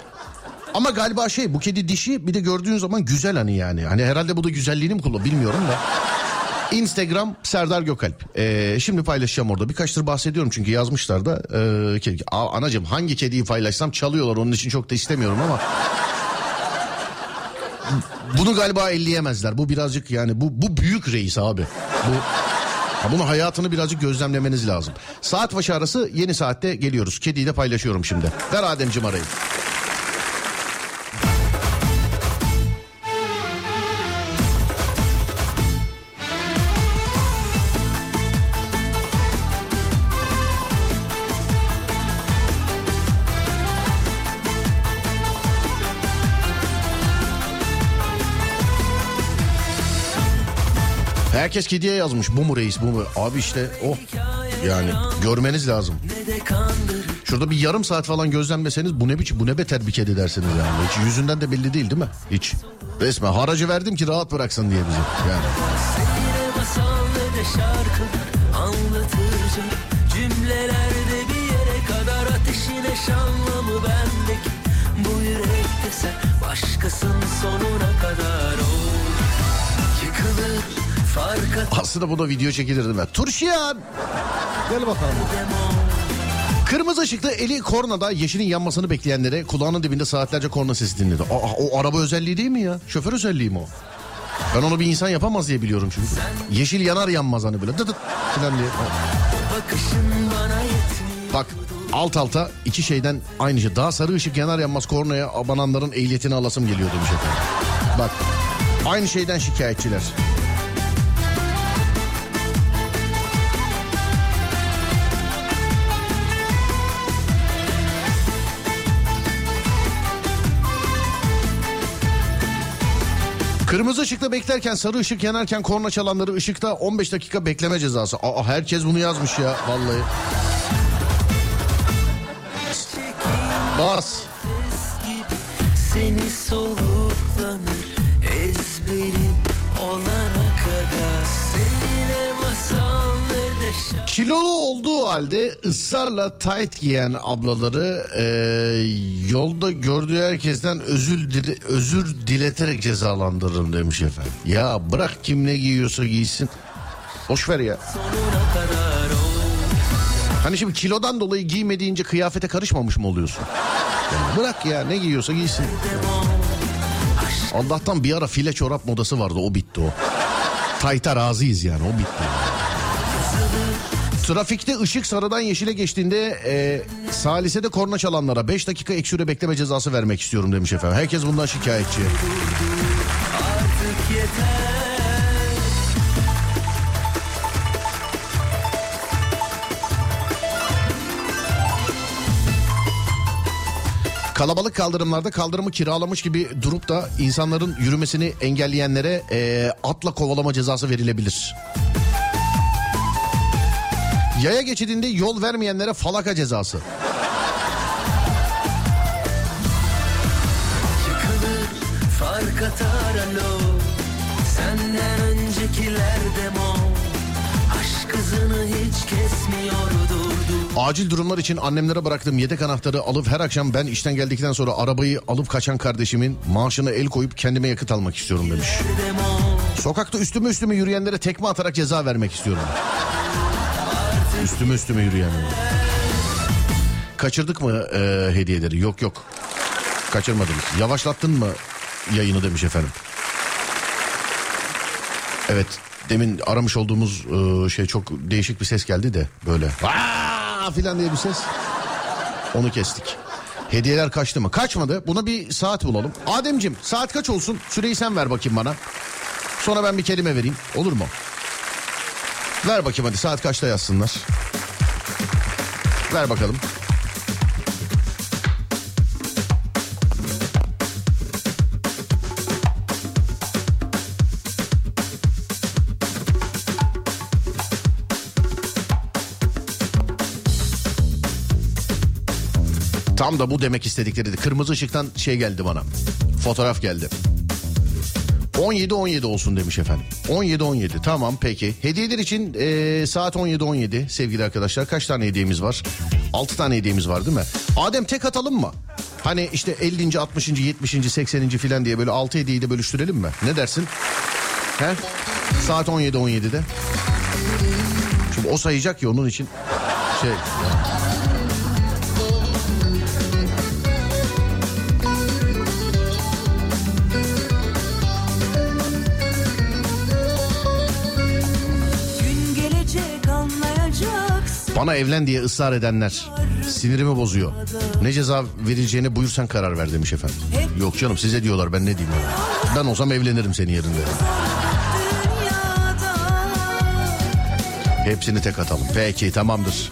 Ama galiba şey bu kedi dişi bir de gördüğün zaman güzel hani yani. Hani herhalde bu da güzelliğini mi kullan bilmiyorum da. Instagram Serdar Gökalp. Ee, şimdi paylaşacağım orada. Birkaçtır bahsediyorum çünkü yazmışlar da. Ee, kedi- anacığım hangi kediyi paylaşsam çalıyorlar onun için çok da istemiyorum ama. Bunu galiba elleyemezler. Bu birazcık yani bu bu büyük reis abi. Bu Ha bunu hayatını birazcık gözlemlemeniz lazım. Saat başı arası yeni saatte geliyoruz. Kediyi de paylaşıyorum şimdi. Ver Ademciğim arayı. Herkes kediye yazmış. Bu mu reis bu mu? Abi işte o. Oh. Yani görmeniz lazım. Şurada bir yarım saat falan gözlemleseniz bu ne biçim bu ne beter bir kedi dersiniz yani. Hiç yüzünden de belli değil değil mi? Hiç. Resmen haracı verdim ki rahat bıraksın diye bizi. Yani. Cümlelerde bir yere kadar ateşine şanlı mı bendeki Bu yürekte sen başkasın sonuna kadar ol Yıkılıp aslında bu da video çekilirdi ben. Turşiyan. Gel bakalım. Kırmızı ışıkta eli kornada yeşilin yanmasını bekleyenlere kulağının dibinde saatlerce korna sesi dinledi. Aa, o araba özelliği değil mi ya? Şoför özelliği mi o? Ben onu bir insan yapamaz diye biliyorum çünkü. Yeşil yanar yanmaz hani böyle dıt dıt filan diye. Bak alt alta iki şeyden aynı şey. Daha sarı ışık yanar yanmaz kornaya abananların ehliyetini alasım geliyor demiş efendim. Bak aynı şeyden şikayetçiler. Kırmızı ışıkta beklerken sarı ışık yanarken korna çalanları ışıkta 15 dakika bekleme cezası. Aa herkes bunu yazmış ya vallahi. Bas. Kilolu olduğu halde ısrarla tight giyen ablaları eee, yolda gördüğü herkesten özür dile, özür dileterek cezalandırırım demiş efendim. Ya bırak kim ne giyiyorsa giysin. Boş ver ya. Hani şimdi kilodan dolayı giymediğince kıyafete karışmamış mı oluyorsun? Yani bırak ya ne giyiyorsa giysin. Allah'tan bir ara file çorap modası vardı o bitti o. Tayta razıyız yani o bitti. Trafikte ışık sarıdan yeşile geçtiğinde e, salisede korna çalanlara 5 dakika ek süre bekleme cezası vermek istiyorum demiş efendim. Herkes bundan şikayetçi. artık yeter Kalabalık kaldırımlarda kaldırımı kiralamış gibi durup da insanların yürümesini engelleyenlere e, atla kovalama cezası verilebilir. Yaya geçidinde yol vermeyenlere falaka cezası. Yıkılır fark atar alo Senden öncekiler demo Aşk hızını hiç kesmiyor durdu Acil durumlar için annemlere bıraktığım yedek anahtarı alıp her akşam ben işten geldikten sonra arabayı alıp kaçan kardeşimin maaşına el koyup kendime yakıt almak istiyorum demiş. Sokakta üstüme üstüme yürüyenlere tekme atarak ceza vermek istiyorum. Üstüme üstüme yürüyenlere. Kaçırdık mı e, hediyeleri? Yok yok. Kaçırmadınız. Yavaşlattın mı yayını demiş efendim. Evet demin aramış olduğumuz e, şey çok değişik bir ses geldi de böyle. Aa filan diye bir ses. Onu kestik. Hediyeler kaçtı mı? Kaçmadı. Buna bir saat bulalım. Ademcim saat kaç olsun? Süreyi sen ver bakayım bana. Sonra ben bir kelime vereyim. Olur mu? Ver bakayım hadi saat kaçta yazsınlar. Ver bakalım. Tam da bu demek istedikleri. Kırmızı ışıktan şey geldi bana. Fotoğraf geldi. 17-17 olsun demiş efendim. 17-17 tamam peki. Hediyeler için e, saat 17-17 sevgili arkadaşlar. Kaç tane hediyemiz var? 6 tane hediyemiz var değil mi? Adem tek atalım mı? Hani işte 50. 60. 70. 80. filan diye böyle 6 hediyeyi de bölüştürelim mi? Ne dersin? He? Saat 17-17'de. Çünkü o sayacak ya onun için şey... Bana evlen diye ısrar edenler sinirimi bozuyor. Ne ceza verileceğine buyursan karar ver demiş efendim. Yok canım size diyorlar ben ne diyeyim. Ben olsam evlenirim senin yerinde. Hepsini tek atalım. Peki tamamdır.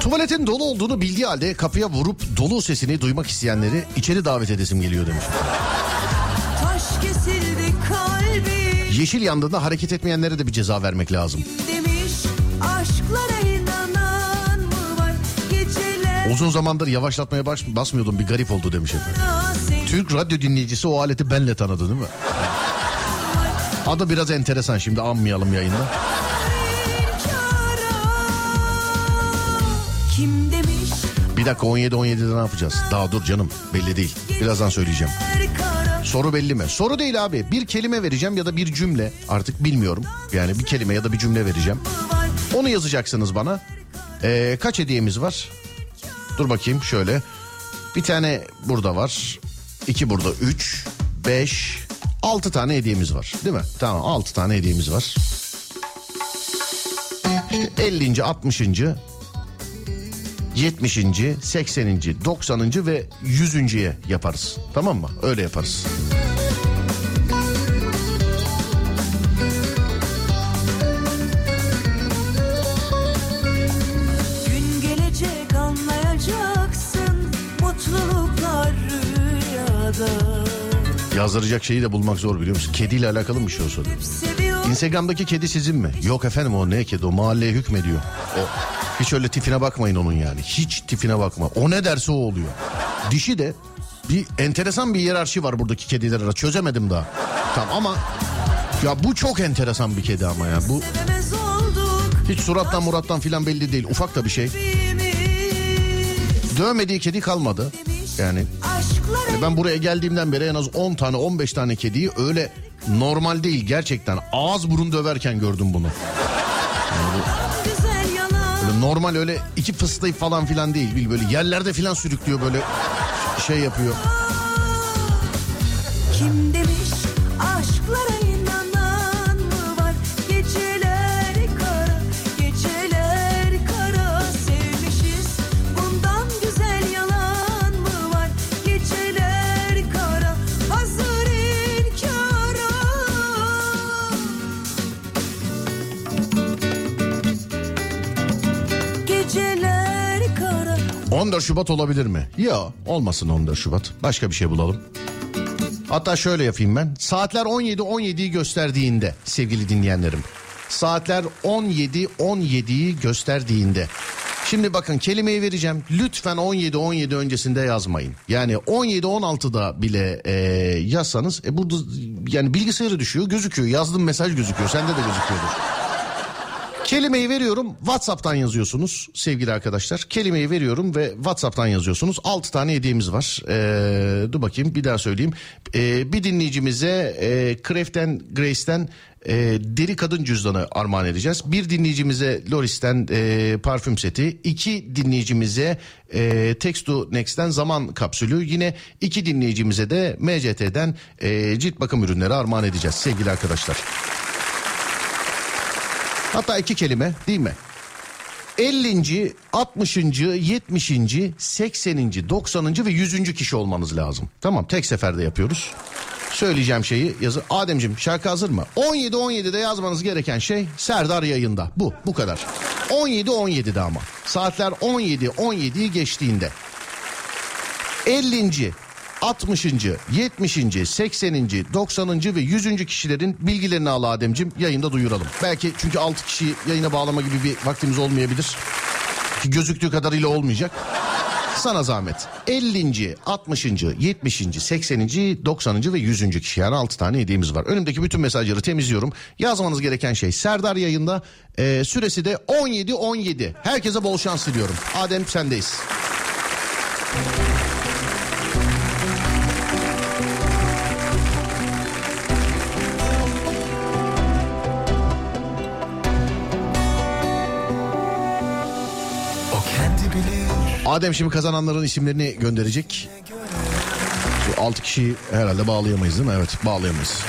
Tuvaletin dolu olduğunu bildiği halde kapıya vurup dolu sesini duymak isteyenleri içeri davet edesim geliyor demiş. Yeşil yandığında hareket etmeyenlere de bir ceza vermek lazım. demiş Uzun zamandır yavaşlatmaya baş, basmıyordum bir garip oldu demiş efendim. Türk radyo dinleyicisi o aleti benle tanıdı değil mi? *laughs* Adı biraz enteresan şimdi anmayalım yayında. Bir dakika 17-17'de ne yapacağız? Daha dur canım belli değil. Birazdan söyleyeceğim. Soru belli mi? Soru değil abi. Bir kelime vereceğim ya da bir cümle. Artık bilmiyorum. Yani bir kelime ya da bir cümle vereceğim. Onu yazacaksınız bana. Ee, kaç hediyemiz var? Dur bakayım şöyle. Bir tane burada var. iki burada. Üç, beş, altı tane hediyemiz var. Değil mi? Tamam altı tane hediyemiz var. İşte 50. 60. 70. 80. 90. ve 100.ye yaparız. Tamam mı? Öyle yaparız. Yazdıracak şeyi de bulmak zor biliyor musun? Kediyle alakalı bir şey olsa. diyor. Instagram'daki kedi sizin mi? Yok efendim o ne kedi o mahalleye hükmediyor. O, hiç öyle tipine bakmayın onun yani. Hiç tipine bakma. O ne derse o oluyor. Dişi de bir enteresan bir hiyerarşi var buradaki kediler arasında. Çözemedim daha. Tamam ama ya bu çok enteresan bir kedi ama ya. Bu hiç surattan murattan filan belli değil. Ufak da bir şey. Dövmediği kedi kalmadı. Yani Yani ben buraya geldiğimden beri en az 10 tane 15 tane kediyi öyle normal değil gerçekten ağız burun döverken gördüm bunu. güzel yalan. Böyle normal öyle iki fıstığı falan filan değil. Böyle yerlerde filan sürüklüyor böyle şey yapıyor. 14 Şubat olabilir mi? Yok olmasın 14 Şubat. Başka bir şey bulalım. Hatta şöyle yapayım ben. Saatler 17-17'yi gösterdiğinde sevgili dinleyenlerim. Saatler 17-17'yi gösterdiğinde. Şimdi bakın kelimeyi vereceğim. Lütfen 17-17 öncesinde yazmayın. Yani 17-16'da bile e, yazsanız e, burada yani bilgisayarı düşüyor gözüküyor. Yazdığım mesaj gözüküyor. Sende de gözüküyordur. Kelimeyi veriyorum WhatsApp'tan yazıyorsunuz sevgili arkadaşlar. Kelimeyi veriyorum ve WhatsApp'tan yazıyorsunuz. 6 tane hediyemiz var. Ee, dur bakayım bir daha söyleyeyim. Ee, bir dinleyicimize e, Craften Grace'ten e, deri kadın cüzdanı armağan edeceğiz. Bir dinleyicimize Loris'ten e, parfüm seti. iki dinleyicimize e, Text to Next'ten zaman kapsülü. Yine iki dinleyicimize de MCT'den e, cilt bakım ürünleri armağan edeceğiz sevgili arkadaşlar. Hatta iki kelime değil mi? 50. 60. 70. 80. 90. ve 100. kişi olmanız lazım. Tamam tek seferde yapıyoruz. Söyleyeceğim şeyi yazın. Ademciğim şarkı hazır mı? 17 17'de yazmanız gereken şey Serdar yayında. Bu bu kadar. 17 17'de ama. Saatler 17 17'yi geçtiğinde. 50. 60. 70. 80. 90. ve 100. kişilerin bilgilerini al Ademcim yayında duyuralım. Belki çünkü 6 kişi yayına bağlama gibi bir vaktimiz olmayabilir. Ki gözüktüğü kadarıyla olmayacak. Sana zahmet. 50. 60. 70. 80. 90. ve 100. kişi yani 6 tane hediyemiz var. Önümdeki bütün mesajları temizliyorum. Yazmanız gereken şey Serdar yayında. Ee, süresi de 17 17. Herkese bol şans diliyorum. Adem sendeyiz. Adem şimdi kazananların isimlerini gönderecek. Şu 6 kişiyi herhalde bağlayamayız değil mi? Evet bağlayamayız.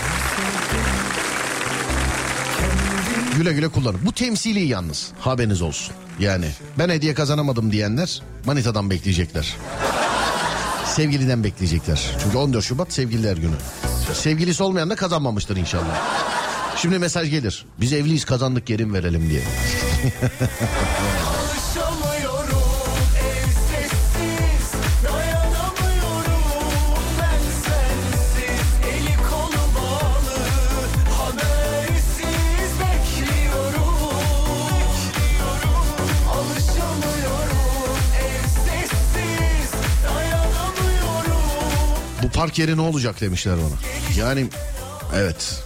Güle güle kullanın. Bu temsili yalnız haberiniz olsun. Yani ben hediye kazanamadım diyenler manitadan bekleyecekler. Sevgiliden bekleyecekler. Çünkü 14 Şubat sevgililer günü. Sevgilisi olmayan da kazanmamıştır inşallah. Şimdi mesaj gelir. Biz evliyiz kazandık geri mi verelim diye. *laughs* park yeri ne olacak demişler bana. Yani evet.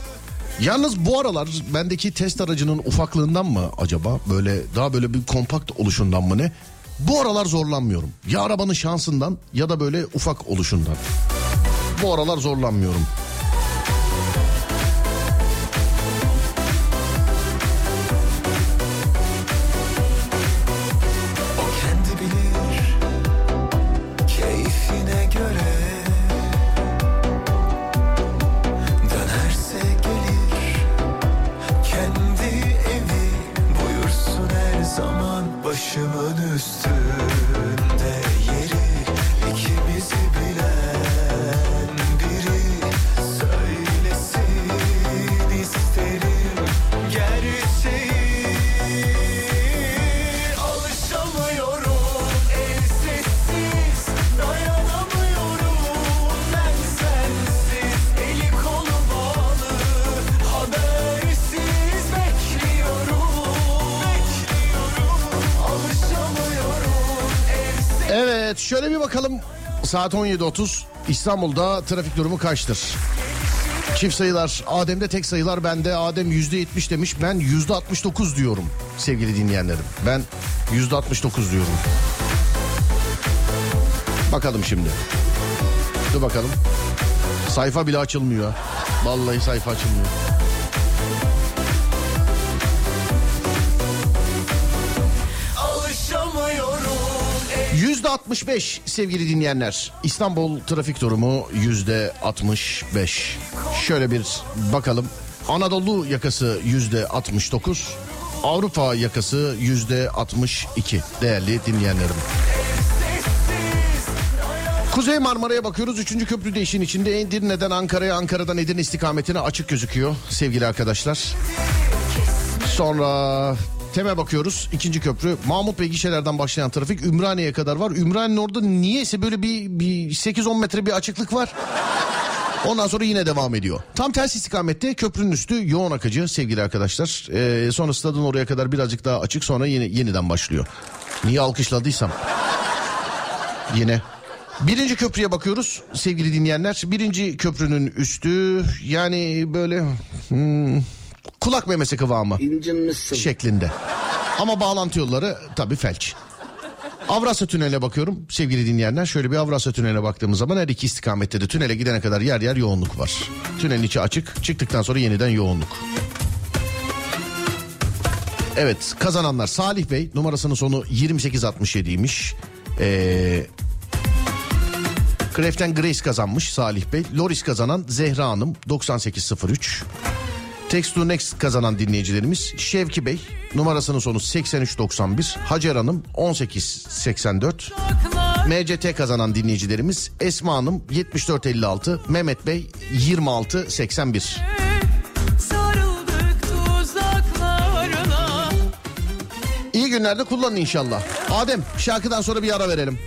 Yalnız bu aralar bendeki test aracının ufaklığından mı acaba böyle daha böyle bir kompakt oluşundan mı ne? Bu aralar zorlanmıyorum. Ya arabanın şansından ya da böyle ufak oluşundan. Bu aralar zorlanmıyorum. Evet şöyle bir bakalım. Saat 17.30 İstanbul'da trafik durumu kaçtır? Çift sayılar Adem'de tek sayılar bende Adem %70 demiş ben %69 diyorum sevgili dinleyenlerim. Ben %69 diyorum. Bakalım şimdi. Dur bakalım. Sayfa bile açılmıyor. Vallahi sayfa açılmıyor. Yüzde 65 sevgili dinleyenler. İstanbul trafik durumu yüzde 65. Şöyle bir bakalım. Anadolu yakası yüzde 69. Avrupa yakası yüzde 62 değerli dinleyenlerim. Kuzey Marmara'ya bakıyoruz. Üçüncü köprü de işin içinde. Edirne'den Ankara'ya, Ankara'dan Edirne istikametine açık gözüküyor sevgili arkadaşlar. Sonra Tem'e bakıyoruz. İkinci köprü. Mahmut Bey gişelerden başlayan trafik Ümraniye'ye kadar var. Ümraniye'nin orada niyeyse böyle bir, bir 8-10 metre bir açıklık var. Ondan sonra yine devam ediyor. Tam ters istikamette köprünün üstü yoğun akıcı sevgili arkadaşlar. Ee, sonra stadın oraya kadar birazcık daha açık sonra yeni, yeniden başlıyor. Niye alkışladıysam. Yine. Birinci köprüye bakıyoruz sevgili dinleyenler. Birinci köprünün üstü yani böyle hmm, kulak memesi kıvamı şeklinde. Ama bağlantı yolları tabii felç. Avrasya Tüneli'ne bakıyorum sevgili dinleyenler. Şöyle bir Avrasya Tüneli'ne baktığımız zaman her iki istikamette de tünele gidene kadar yer yer yoğunluk var. Tünelin içi açık çıktıktan sonra yeniden yoğunluk. Evet kazananlar Salih Bey numarasının sonu 2867'ymiş. Ee, Craften Grace kazanmış Salih Bey. Loris kazanan Zehra Hanım 9803. Text to Next kazanan dinleyicilerimiz Şevki Bey numarasının sonu 8391. Hacer Hanım 1884. MCT kazanan dinleyicilerimiz Esma Hanım 7456. Mehmet Bey 2681. Sarıldık tuzaklarına İyi günlerde kullanın inşallah. Adem şarkıdan sonra bir ara verelim.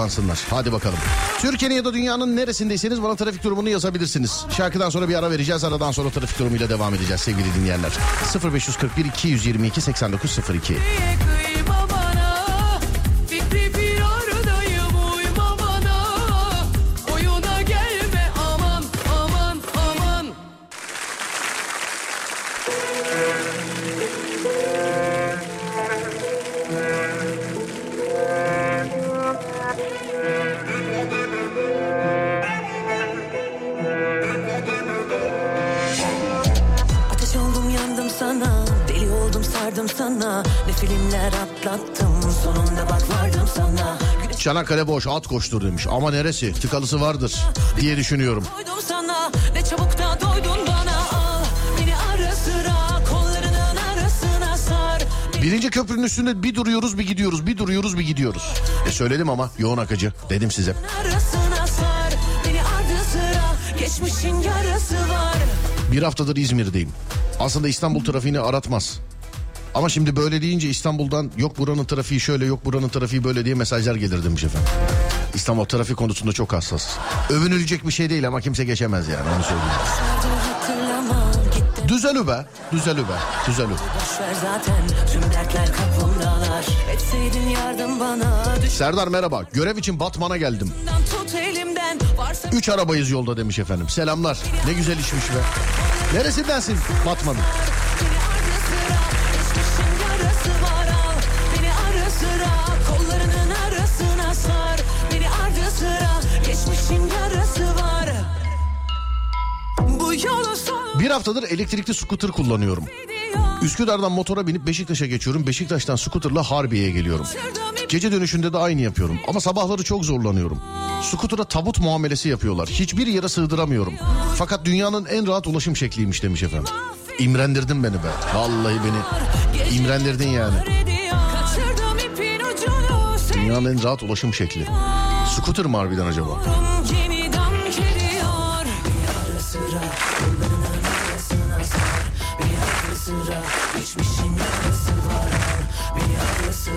Kullansınlar. Hadi bakalım. Türkiye'nin ya da dünyanın neresindeyseniz bana trafik durumunu yazabilirsiniz. Şarkıdan sonra bir ara vereceğiz. Aradan sonra trafik durumuyla devam edeceğiz sevgili dinleyenler. 0541 222 8902. Çanakkale boş at koştur demiş. Ama neresi? Tıkalısı vardır diye düşünüyorum. koydum sana Ne çabuk da doydun bana Al beni ara sıra Kollarının arasına sar Birinci köprünün üstünde bir duruyoruz bir gidiyoruz. Bir duruyoruz bir gidiyoruz. E söyledim ama yoğun akıcı. Dedim size. Arasına sar Beni ardı sıra Geçmişin yarası var Bir haftadır İzmir'deyim. Aslında İstanbul trafiğini aratmaz. Ama şimdi böyle deyince İstanbul'dan yok buranın trafiği şöyle yok buranın trafiği böyle diye mesajlar gelir demiş efendim. İstanbul trafik konusunda çok hassas. Övünülecek bir şey değil ama kimse geçemez yani onu söyleyeyim. Düzelü be, düzelü be, düzelü. Serdar merhaba. Görev için Batman'a geldim. Üç arabayız yolda demiş efendim. Selamlar. Ne güzel işmiş be. Neresindensin Batman'ın? Bir haftadır elektrikli scooter kullanıyorum. Üsküdar'dan motora binip Beşiktaş'a geçiyorum. Beşiktaş'tan scooterla Harbiye'ye geliyorum. Gece dönüşünde de aynı yapıyorum. Ama sabahları çok zorlanıyorum. Scooter'a tabut muamelesi yapıyorlar. Hiçbir yere sığdıramıyorum. Fakat dünyanın en rahat ulaşım şekliymiş demiş efendim. İmrendirdin beni be. Vallahi beni imrendirdin yani. Dünyanın en rahat ulaşım şekli. Scooter mı harbiden acaba?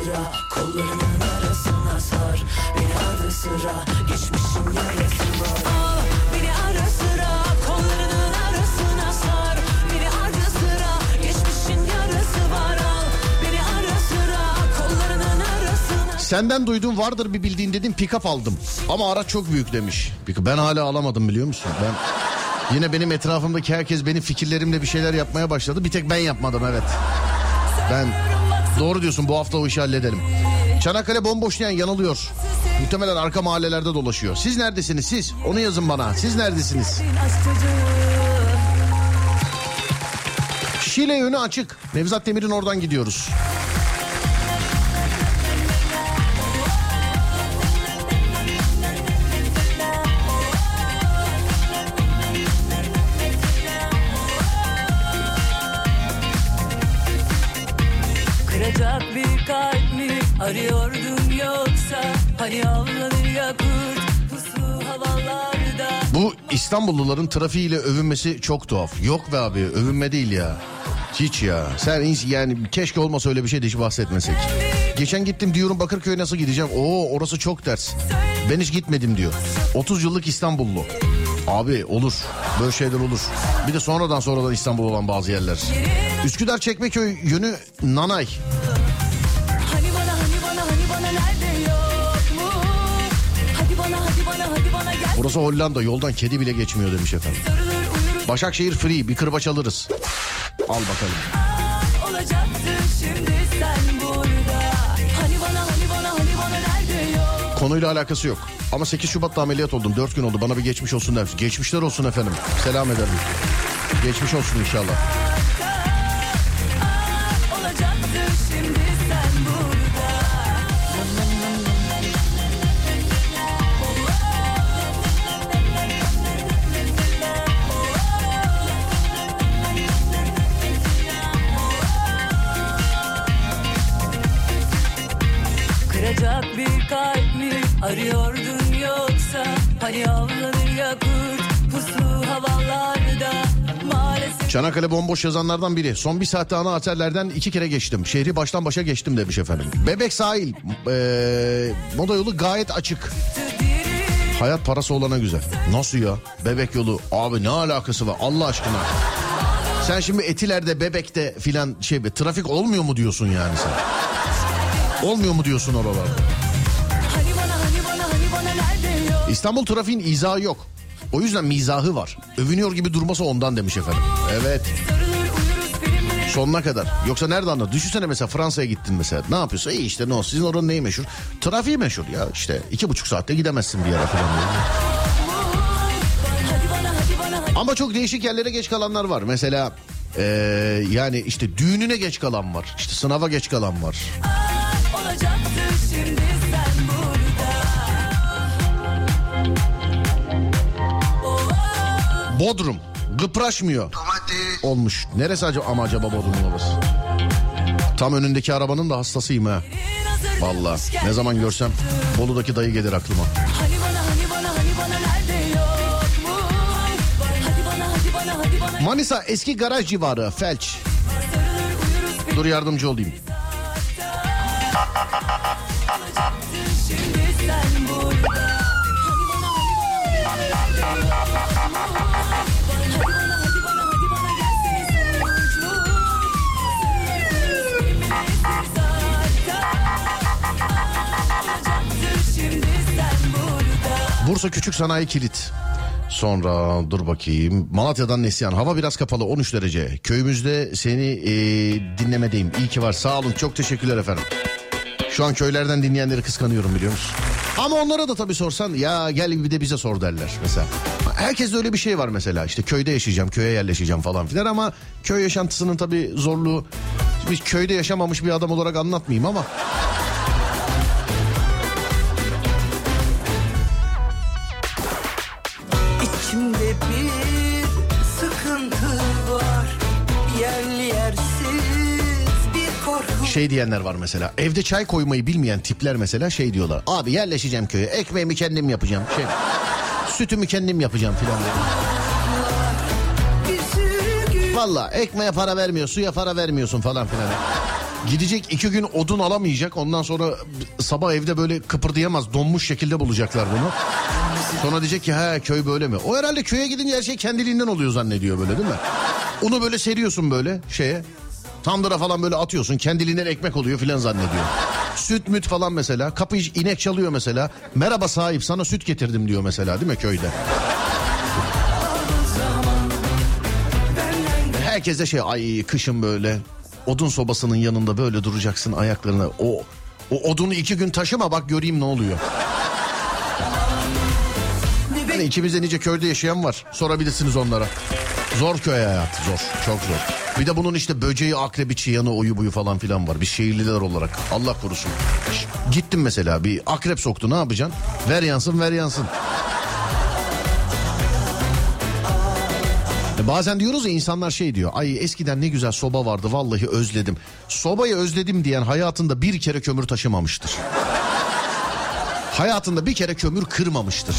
Sıra Kollarının arasına sar Beni ara sıra Geçmişin yarası var al Beni ara sıra Kollarının arasına sar Beni ara sıra Geçmişin yarası var al Beni ara sıra Kollarının arasına Senden duydum vardır bir bildiğin dedim pick-up aldım. Ama araç çok büyük demiş. Ben hala alamadım biliyor musun? Ben Yine benim etrafımdaki herkes benim fikirlerimle bir şeyler yapmaya başladı. Bir tek ben yapmadım evet. Ben doğru diyorsun bu hafta o işi halledelim. Çanakkale bomboş diyen yanılıyor. Muhtemelen arka mahallelerde dolaşıyor. Siz neredesiniz siz? Onu yazın bana. Siz neredesiniz? Şile yönü açık. Nevzat Demir'in oradan gidiyoruz. Arıyordun yoksa Hani avlanır yakut pusu havalarda Bu İstanbulluların trafiğiyle övünmesi çok tuhaf. Yok be abi övünme değil ya. Hiç ya. Sen yani keşke olmasa öyle bir şey de hiç bahsetmesek. Geçen gittim diyorum Bakırköy'e nasıl gideceğim? Oo orası çok ters. Ben hiç gitmedim diyor. 30 yıllık İstanbullu. Abi olur. Böyle şeyler olur. Bir de sonradan sonradan İstanbul olan bazı yerler. Üsküdar Çekmeköy yönü Nanay. Burası Hollanda yoldan kedi bile geçmiyor demiş efendim. Başakşehir free bir kırbaç alırız. Al bakalım. Konuyla alakası yok. Ama 8 Şubat'ta ameliyat oldum. 4 gün oldu. Bana bir geçmiş olsun der. Geçmişler olsun efendim. Selam ederim. Geçmiş olsun inşallah. Çanakkale bomboş yazanlardan biri. Son bir saatte ana haberlerden iki kere geçtim. Şehri baştan başa geçtim demiş efendim. Bebek sahil. Ee, moda yolu gayet açık. Hayat parası olana güzel. Nasıl ya? Bebek yolu. Abi ne alakası var Allah aşkına? Sen şimdi Etiler'de, Bebek'te filan şey trafik olmuyor mu diyorsun yani sen? Olmuyor mu diyorsun oralarda? İstanbul trafiğin izahı yok. O yüzden mizahı var. Övünüyor gibi durması ondan demiş efendim. Evet. Sonuna kadar. Yoksa nerede anladın? Düşünsene mesela Fransa'ya gittin mesela. Ne yapıyorsun? İyi işte ne olsun. Sizin oranın neyi meşhur? Trafiği meşhur ya. İşte iki buçuk saatte gidemezsin bir yere falan. Ama çok değişik yerlere geç kalanlar var. Mesela eee, yani işte düğününe geç kalan var. İşte sınava geç kalan var. olacaktı şimdi sen burada Bodrum. Gıpraşmıyor. Olmuş. Neresi acaba ama acaba Bodrum'un orası? Tam önündeki arabanın da hastasıyım ha. Valla ne zaman görsem Bolu'daki dayı gelir aklıma. Hani bana hani bana hani bana Hadi bana hadi Manisa eski garaj civarı felç. Sarılır Dur yardımcı olayım. şimdi sen burada Bursa Küçük Sanayi Kilit. Sonra dur bakayım. Malatya'dan Neslihan. Hava biraz kapalı 13 derece. Köyümüzde seni e, dinlemedeyim. İyi ki var. Sağ olun. Çok teşekkürler efendim. Şu an köylerden dinleyenleri kıskanıyorum biliyor musun? Ama onlara da tabii sorsan ya gel bir de bize sor derler mesela. Herkeste öyle bir şey var mesela işte köyde yaşayacağım, köye yerleşeceğim falan filan ama köy yaşantısının tabii zorluğu biz köyde yaşamamış bir adam olarak anlatmayayım ama şey diyenler var mesela. Evde çay koymayı bilmeyen tipler mesela şey diyorlar. Abi yerleşeceğim köye. Ekmeğimi kendim yapacağım. Şey, sütümü kendim yapacağım filan. Valla ekmeğe para vermiyor, suya para vermiyorsun falan filan. Gidecek iki gün odun alamayacak. Ondan sonra sabah evde böyle kıpırdayamaz. Donmuş şekilde bulacaklar bunu. Sonra diyecek ki ha köy böyle mi? O herhalde köye gidince her şey kendiliğinden oluyor zannediyor böyle değil mi? Onu böyle seriyorsun böyle şeye. Tandıra falan böyle atıyorsun. Kendiliğinden ekmek oluyor filan zannediyor. Süt müt falan mesela. Kapı inek çalıyor mesela. Merhaba sahip sana süt getirdim diyor mesela değil mi köyde? Herkese şey ay kışın böyle odun sobasının yanında böyle duracaksın ayaklarına. O o odunu iki gün taşıma bak göreyim ne oluyor. Hani içimizde nice köyde yaşayan var. Sorabilirsiniz onlara. Zor köy hayatı zor. Çok zor. Bir de bunun işte böceği, akrebi, çıyanı, oyu buyu falan filan var. Biz şehirliler olarak. Allah korusun. Gittim mesela bir akrep soktu ne yapacaksın? Ver yansın ver yansın. E Bazen diyoruz ya insanlar şey diyor. Ay eskiden ne güzel soba vardı vallahi özledim. Sobayı özledim diyen hayatında bir kere kömür taşımamıştır. hayatında bir kere kömür kırmamıştır.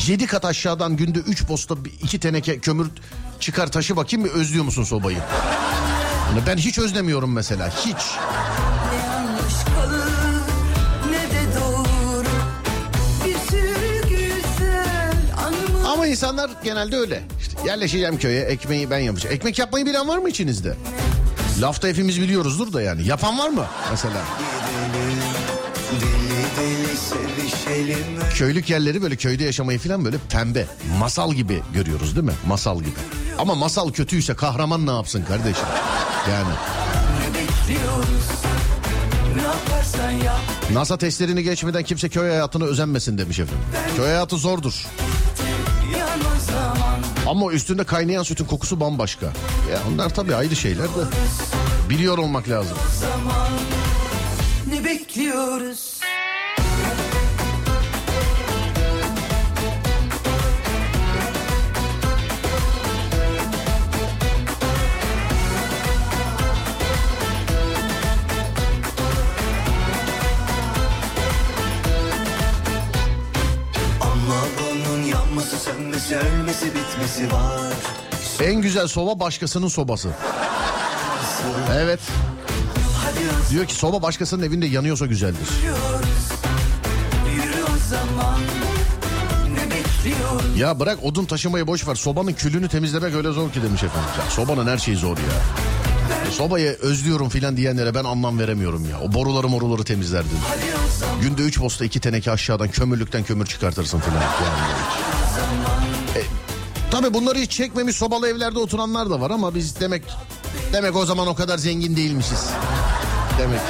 Yani yedi kat aşağıdan günde üç posta bir- iki teneke kömür çıkar taşı bakayım bir özlüyor musun sobayı? Yani ben hiç özlemiyorum mesela hiç. Kalır doğru Ama insanlar genelde öyle. İşte yerleşeceğim köye ekmeği ben yapacağım. Ekmek yapmayı bilen var mı içinizde? Lafta hepimiz biliyoruzdur da yani. Yapan var mı mesela? Köylük yerleri böyle köyde yaşamayı falan böyle pembe. Masal gibi görüyoruz değil mi? Masal gibi. Ama masal kötüyse kahraman ne yapsın kardeşim? Yani. NASA testlerini geçmeden kimse köy hayatına özenmesin demiş efendim. Köy hayatı zordur. Ama üstünde kaynayan sütün kokusu bambaşka. Ya onlar tabii ayrı şeyler de. Biliyor olmak lazım. Ne bekliyoruz Sönmesi ölmesi bitmesi var En güzel soba başkasının sobası. Evet. Diyor ki soba başkasının evinde yanıyorsa güzeldir. Ya bırak odun taşımayı boş ver. Sobanın külünü temizlemek öyle zor ki demiş efendim. Ya sobanın her şeyi zor ya. E, Sobayı özlüyorum filan diyenlere ben anlam veremiyorum ya. O boruları moruları temizlerdin. Günde üç posta iki teneke aşağıdan kömürlükten kömür çıkartırsın filan. Yani. Tabii bunları hiç çekmemiş sobalı evlerde oturanlar da var ama biz demek demek o zaman o kadar zengin değilmişiz. Demek.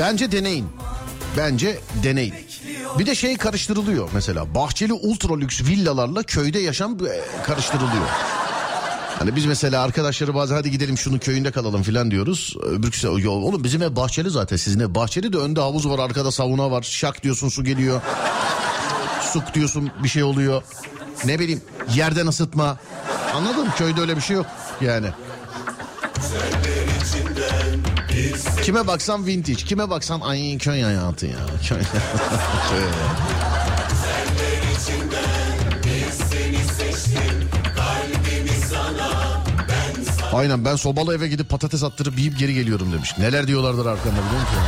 Bence deneyin. Bence deneyin. Bir de şey karıştırılıyor mesela. Bahçeli ultra lüks villalarla köyde yaşam e, karıştırılıyor. Hani biz mesela arkadaşları bazen hadi gidelim şunun köyünde kalalım filan diyoruz. Öbürküsü "Ya oğlum bizim ev bahçeli zaten sizin ev bahçeli de önde havuz var arkada sauna var. Şak diyorsun su geliyor. Suk diyorsun bir şey oluyor. Ne bileyim yerden ısıtma. Anladın mı? Köyde öyle bir şey yok yani. Kime baksan vintage, kime baksan ay köy hayatı ya. Köy *laughs* hayatı. Aynen ben sobalı eve gidip patates attırıp yiyip geri geliyorum demiş. Neler diyorlardır arkamda biliyor musun?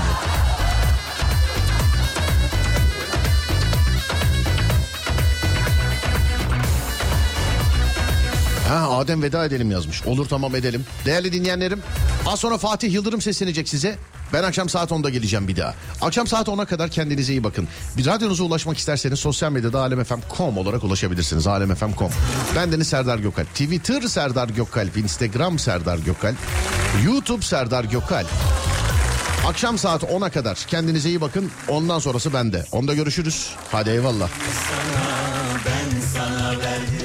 Ha Adem veda edelim yazmış. Olur tamam edelim. Değerli dinleyenlerim az sonra Fatih Yıldırım seslenecek size. Ben akşam saat 10'da geleceğim bir daha. Akşam saat 10'a kadar kendinize iyi bakın. Bir radyonuza ulaşmak isterseniz sosyal medyada alemfm.com olarak ulaşabilirsiniz. alemfm.com. Ben Deniz Serdar Gökalp. Twitter Serdar Gökalp. Instagram Serdar Gökalp. YouTube Serdar Gökalp. Akşam saat 10'a kadar kendinize iyi bakın. Ondan sonrası bende. Onda görüşürüz. Hadi eyvallah. Ben sana verdim